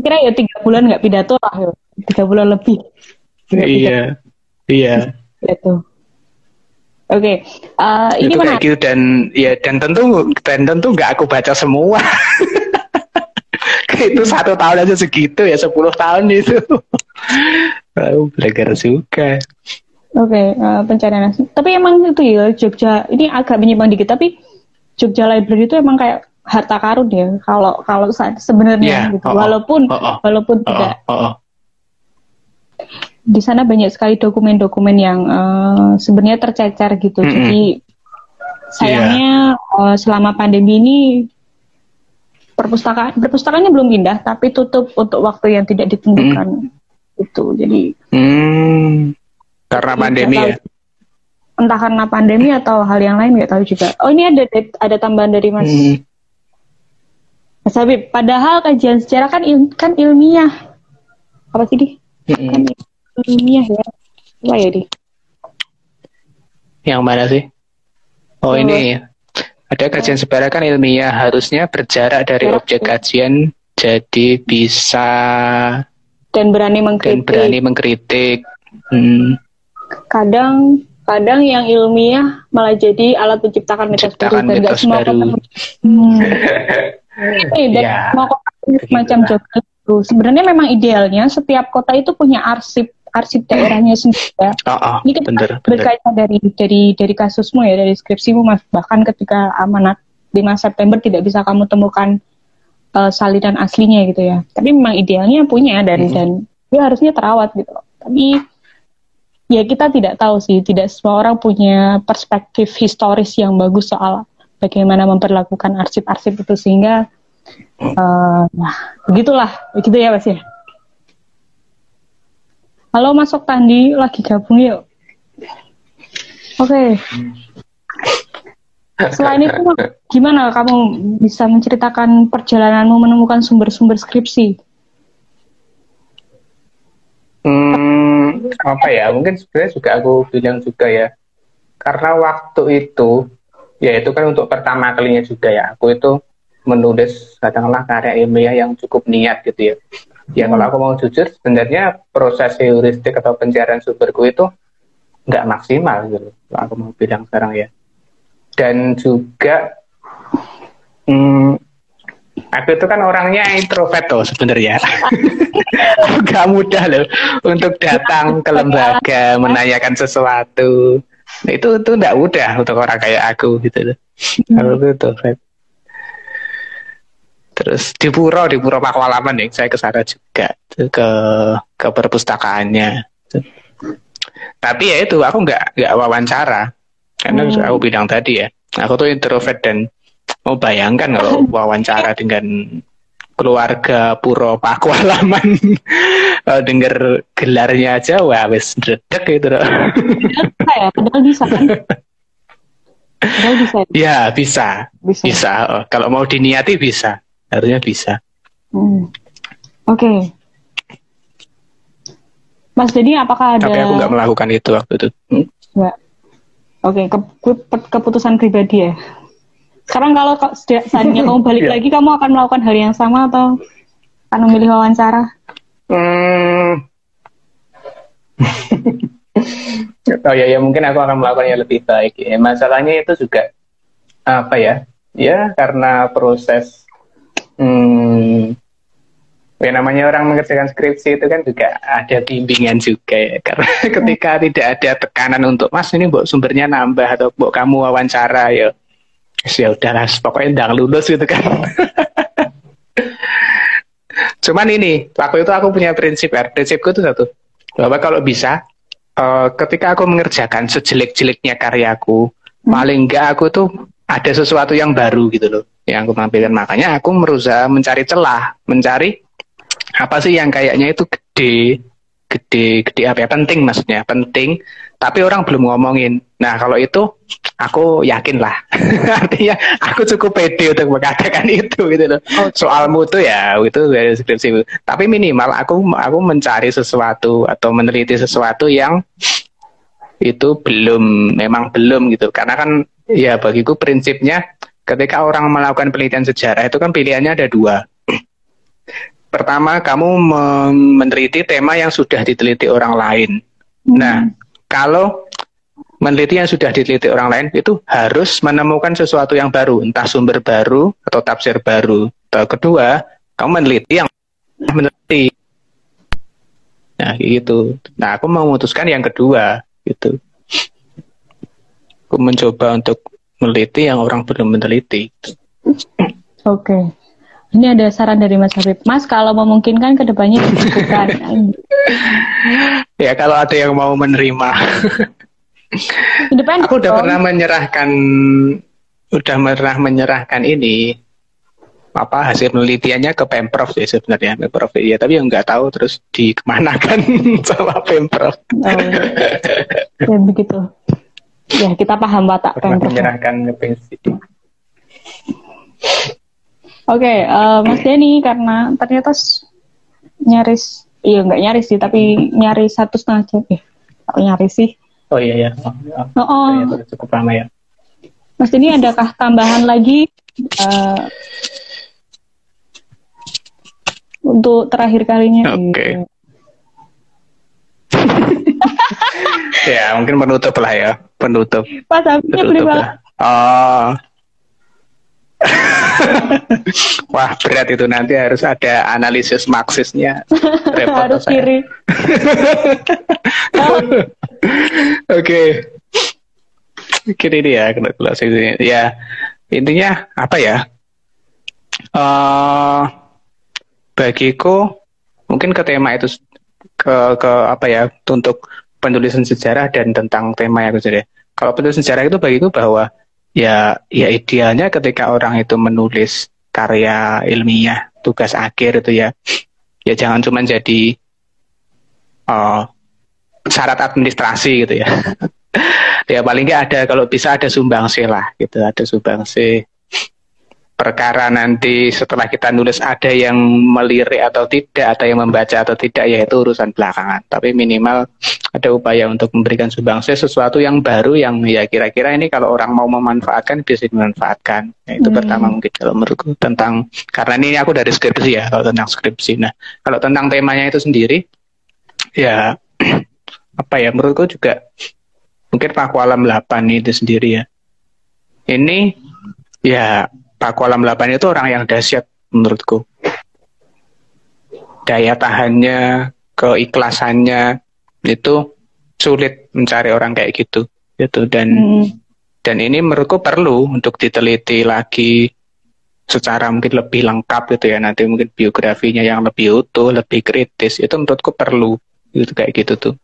kira ya tiga bulan nggak pidato lah tiga bulan lebih iya iya itu Oke, okay. uh, eh, ini itu kayak gitu dan ya dan tentu dan tentu nggak aku baca semua. itu satu tahun aja segitu ya sepuluh tahun itu. Aku belajar juga. Oke, okay, uh, eh, pencarian Tapi emang itu ya Jogja ini agak menyimpang dikit tapi Jogja Library itu emang kayak harta karun ya kalau kalau sebenarnya yeah, gitu. Oh, oh. walaupun oh, oh, walaupun oh, tidak oh, oh di sana banyak sekali dokumen-dokumen yang uh, sebenarnya tercecer gitu. Mm -hmm. Jadi sayangnya yeah. uh, selama pandemi ini perpustakaan perpustakaannya belum pindah tapi tutup untuk waktu yang tidak ditentukan. Mm. Itu. Jadi mm. karena pandemi ya. Entah karena pandemi atau hal yang lain nggak tahu juga. Oh ini ada ada tambahan dari Mas mm. Mas Habib. Padahal kajian sejarah kan il, kan ilmiah. Apa sih di? Mm -hmm. Kan ilmiah ya apa ya di yang mana sih oh, oh. ini ada kajian sejarah kan ilmiah harusnya berjarak dari objek kajian jadi bisa dan berani mengkritik. Dan berani mengkritik. Hmm. kadang kadang yang ilmiah malah jadi alat menciptakan mitos baru dan gak semua baru. hmm. ini dan semua kota macam Jogja itu. Sebenarnya memang idealnya setiap kota itu punya arsip arsip daerahnya sendiri ya. Oh, oh, Ini kan bener, berkaitan dari dari dari kasusmu ya dari skripsimu mas bahkan ketika amanat 5 September tidak bisa kamu temukan uh, salinan aslinya gitu ya. Tapi memang idealnya punya dan hmm. dan dia harusnya terawat gitu. Tapi ya kita tidak tahu sih, tidak semua orang punya perspektif historis yang bagus soal bagaimana memperlakukan arsip-arsip itu sehingga uh, nah begitulah begitu ya mas ya. Halo Mas Oktandi, lagi gabung yuk. Oke. Okay. Selain itu, gimana kamu bisa menceritakan perjalananmu menemukan sumber-sumber skripsi? Hmm, apa ya? Mungkin sebenarnya juga aku bilang juga ya. Karena waktu itu, ya itu kan untuk pertama kalinya juga ya. Aku itu menulis katakanlah karya ilmiah yang cukup niat gitu ya ya kalau aku mau jujur sebenarnya proses heuristik atau pencarian sumberku itu nggak maksimal gitu kalau aku mau bilang sekarang ya. Dan juga hmm, aku itu kan orangnya introvert tuh sebenarnya. Nggak mudah loh untuk datang ke lembaga menanyakan sesuatu. Itu itu nggak mudah untuk orang kayak aku gitu loh. Kalau itu introvert Terus di Puro, di Puro Pakualaman nih, saya ke sana juga ke ke perpustakaannya. Tapi ya itu aku nggak nggak wawancara karena hmm. aku bilang tadi ya, aku tuh introvert dan mau bayangkan kalau wawancara dengan keluarga Puro Pakualaman denger gelarnya aja wah wis ndredeg gitu loh. ya, padahal bisa kan? bisa. Ya, bisa. Bisa. bisa. Oh, kalau mau diniati bisa harusnya bisa. Hmm. Oke. Okay. Mas jadi apakah ada? Tapi aku nggak melakukan itu waktu itu. Hmm? Oke, okay. Ke keputusan pribadi ya. Sekarang kalau seandainya kamu balik Iya. lagi, kamu akan melakukan hal yang sama atau akan memilih wawancara? Hmm. oh ya ya mungkin aku akan melakukannya lebih baik ya. Masalahnya itu juga apa ya? Ya karena proses hmm, ya namanya orang mengerjakan skripsi itu kan juga ada bimbingan juga ya. Karena ketika tidak ada tekanan untuk Mas ini mbok sumbernya nambah atau mbok kamu wawancara ya. Ya udahlah pokoknya ndang lulus gitu kan. Cuman ini, waktu itu aku punya prinsip ya. Prinsipku itu satu, bahwa kalau bisa, eh, ketika aku mengerjakan sejelek-jeleknya karyaku, paling enggak aku tuh ada sesuatu yang baru gitu loh, yang aku tampilkan. Makanya aku berusaha mencari celah, mencari apa sih yang kayaknya itu gede, gede, gede apa ya? Penting maksudnya, penting. Tapi orang belum ngomongin. Nah kalau itu aku yakin lah. Artinya aku cukup pede untuk mengatakan itu gitu loh. Soalmu tuh ya itu dari skripsi. Tapi minimal aku aku mencari sesuatu atau meneliti sesuatu yang itu belum memang belum gitu. Karena kan ya bagiku prinsipnya ketika orang melakukan penelitian sejarah itu kan pilihannya ada dua. Pertama, kamu men- meneliti tema yang sudah diteliti orang lain. Nah, kalau meneliti yang sudah diteliti orang lain itu harus menemukan sesuatu yang baru, entah sumber baru atau tafsir baru. Atau kedua, kamu meneliti yang meneliti. Nah, gitu. Nah, aku memutuskan yang kedua, gitu. Aku mencoba untuk meneliti yang orang belum meneliti. Oke. Ini ada saran dari Mas Habib. Mas, kalau memungkinkan ke depannya dibukukan. Ya, kalau ada yang mau menerima. Independen. Aku udah dong. pernah menyerahkan udah pernah menyerahkan ini apa hasil penelitiannya ke pemprov sih sebenarnya pemprov ya tapi yang nggak tahu terus dikemanakan sama pemprov Oh, ya begitu. Ya, kita paham watak pemprov. menyerahkan ke pensi Oke, eh, Mas Denny karena ternyata nyaris, iya nggak nyaris sih, tapi nyaris satu setengah jam. Eh, kok nyaris sih? oh iya ya oh, oh, Oh, cukup lama ya Mas Denny adakah tambahan lagi eh, untuk terakhir kalinya? Oke. Iya. ya mungkin penutup lah ya penutup Pas habisnya beli penutup banget. oh Wah berat itu nanti harus ada analisis Marxisnya harus saya. kiri. Oke. Mungkin ini ya kalau. Ya intinya apa ya? eh bagiku mungkin ke tema itu ke ke apa ya untuk penulisan sejarah dan tentang tema yang itu Kalau penulisan sejarah itu bagiku bahwa ya ya idealnya ketika orang itu menulis karya ilmiah tugas akhir itu ya ya jangan cuma jadi eh, syarat administrasi gitu ya. ya paling nggak ada kalau bisa ada sumbangsi lah gitu, ada sumbangsi. Perkara nanti setelah kita nulis ada yang melirik atau tidak, ada yang membaca atau tidak, ya itu urusan belakangan. Tapi minimal ada upaya untuk memberikan sumbangsi sesuatu yang baru yang ya kira-kira ini kalau orang mau memanfaatkan bisa dimanfaatkan. Ya, itu Hmm. pertama mungkin kalau menurutku tentang karena ini aku dari skripsi ya kalau tentang skripsi. Nah kalau tentang temanya itu sendiri ya apa ya menurutku juga mungkin Pakualam 8 itu sendiri ya. Ini ya Pakualam 8 itu orang yang dahsyat menurutku. Daya tahannya, keikhlasannya itu sulit mencari orang kayak gitu gitu. Dan mm, dan ini menurutku perlu untuk diteliti lagi secara mungkin lebih lengkap gitu ya. Nanti mungkin biografinya yang lebih utuh lebih kritis itu menurutku perlu gitu kayak gitu tuh.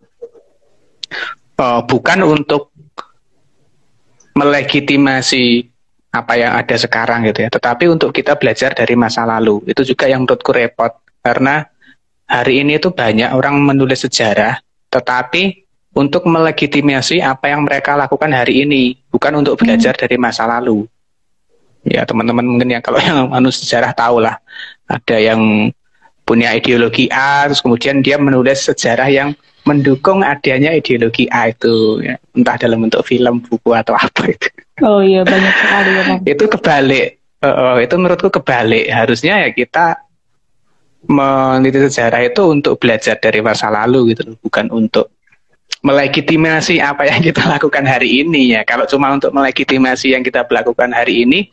Eh, bukan untuk melegitimasi apa yang ada sekarang gitu ya tetapi untuk kita belajar dari masa lalu itu juga yang menurutku repot karena hari ini itu banyak orang menulis sejarah tetapi untuk melegitimasi apa yang mereka lakukan hari ini, bukan untuk belajar dari masa lalu. Ya teman-teman mungkin ya kalau yang anu sejarah tahu lah, ada yang punya ideologi A, terus kemudian dia menulis sejarah yang mendukung adanya ideologi A itu, ya. entah dalam bentuk film, buku atau apa itu. Oh iya banyak sekali ya Bang. itu kebalik. Uh, itu menurutku kebalik. Harusnya ya kita meneliti sejarah itu untuk belajar dari masa lalu gitu, bukan untuk melegitimasi apa yang kita lakukan hari ini ya. Kalau cuma untuk melegitimasi yang kita lakukan hari ini,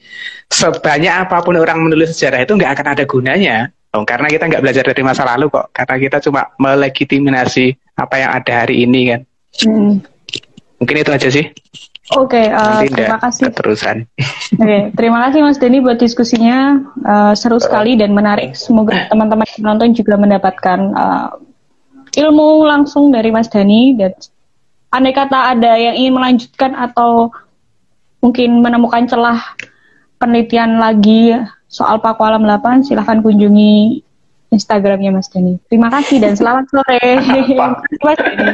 sebanyak apa pun orang menulis sejarah itu nggak akan ada gunanya. Oh, karena kita nggak belajar dari masa lalu kok. Karena kita cuma melegitimasi apa yang ada hari ini kan. Hmm. Mungkin itu aja sih. Oke, okay, uh, eh, terima kasih. Terusan. Oke, okay, terima kasih Mas Denny buat diskusinya uh, seru sekali dan menarik. Semoga teman-teman penonton juga mendapatkan uh, ilmu langsung dari Mas Dani dan andai kata ada yang ingin melanjutkan atau mungkin menemukan celah penelitian lagi soal Paku Alam 8, silahkan kunjungi Instagramnya Mas Dani. Terima kasih dan selamat sore. Mas Dani.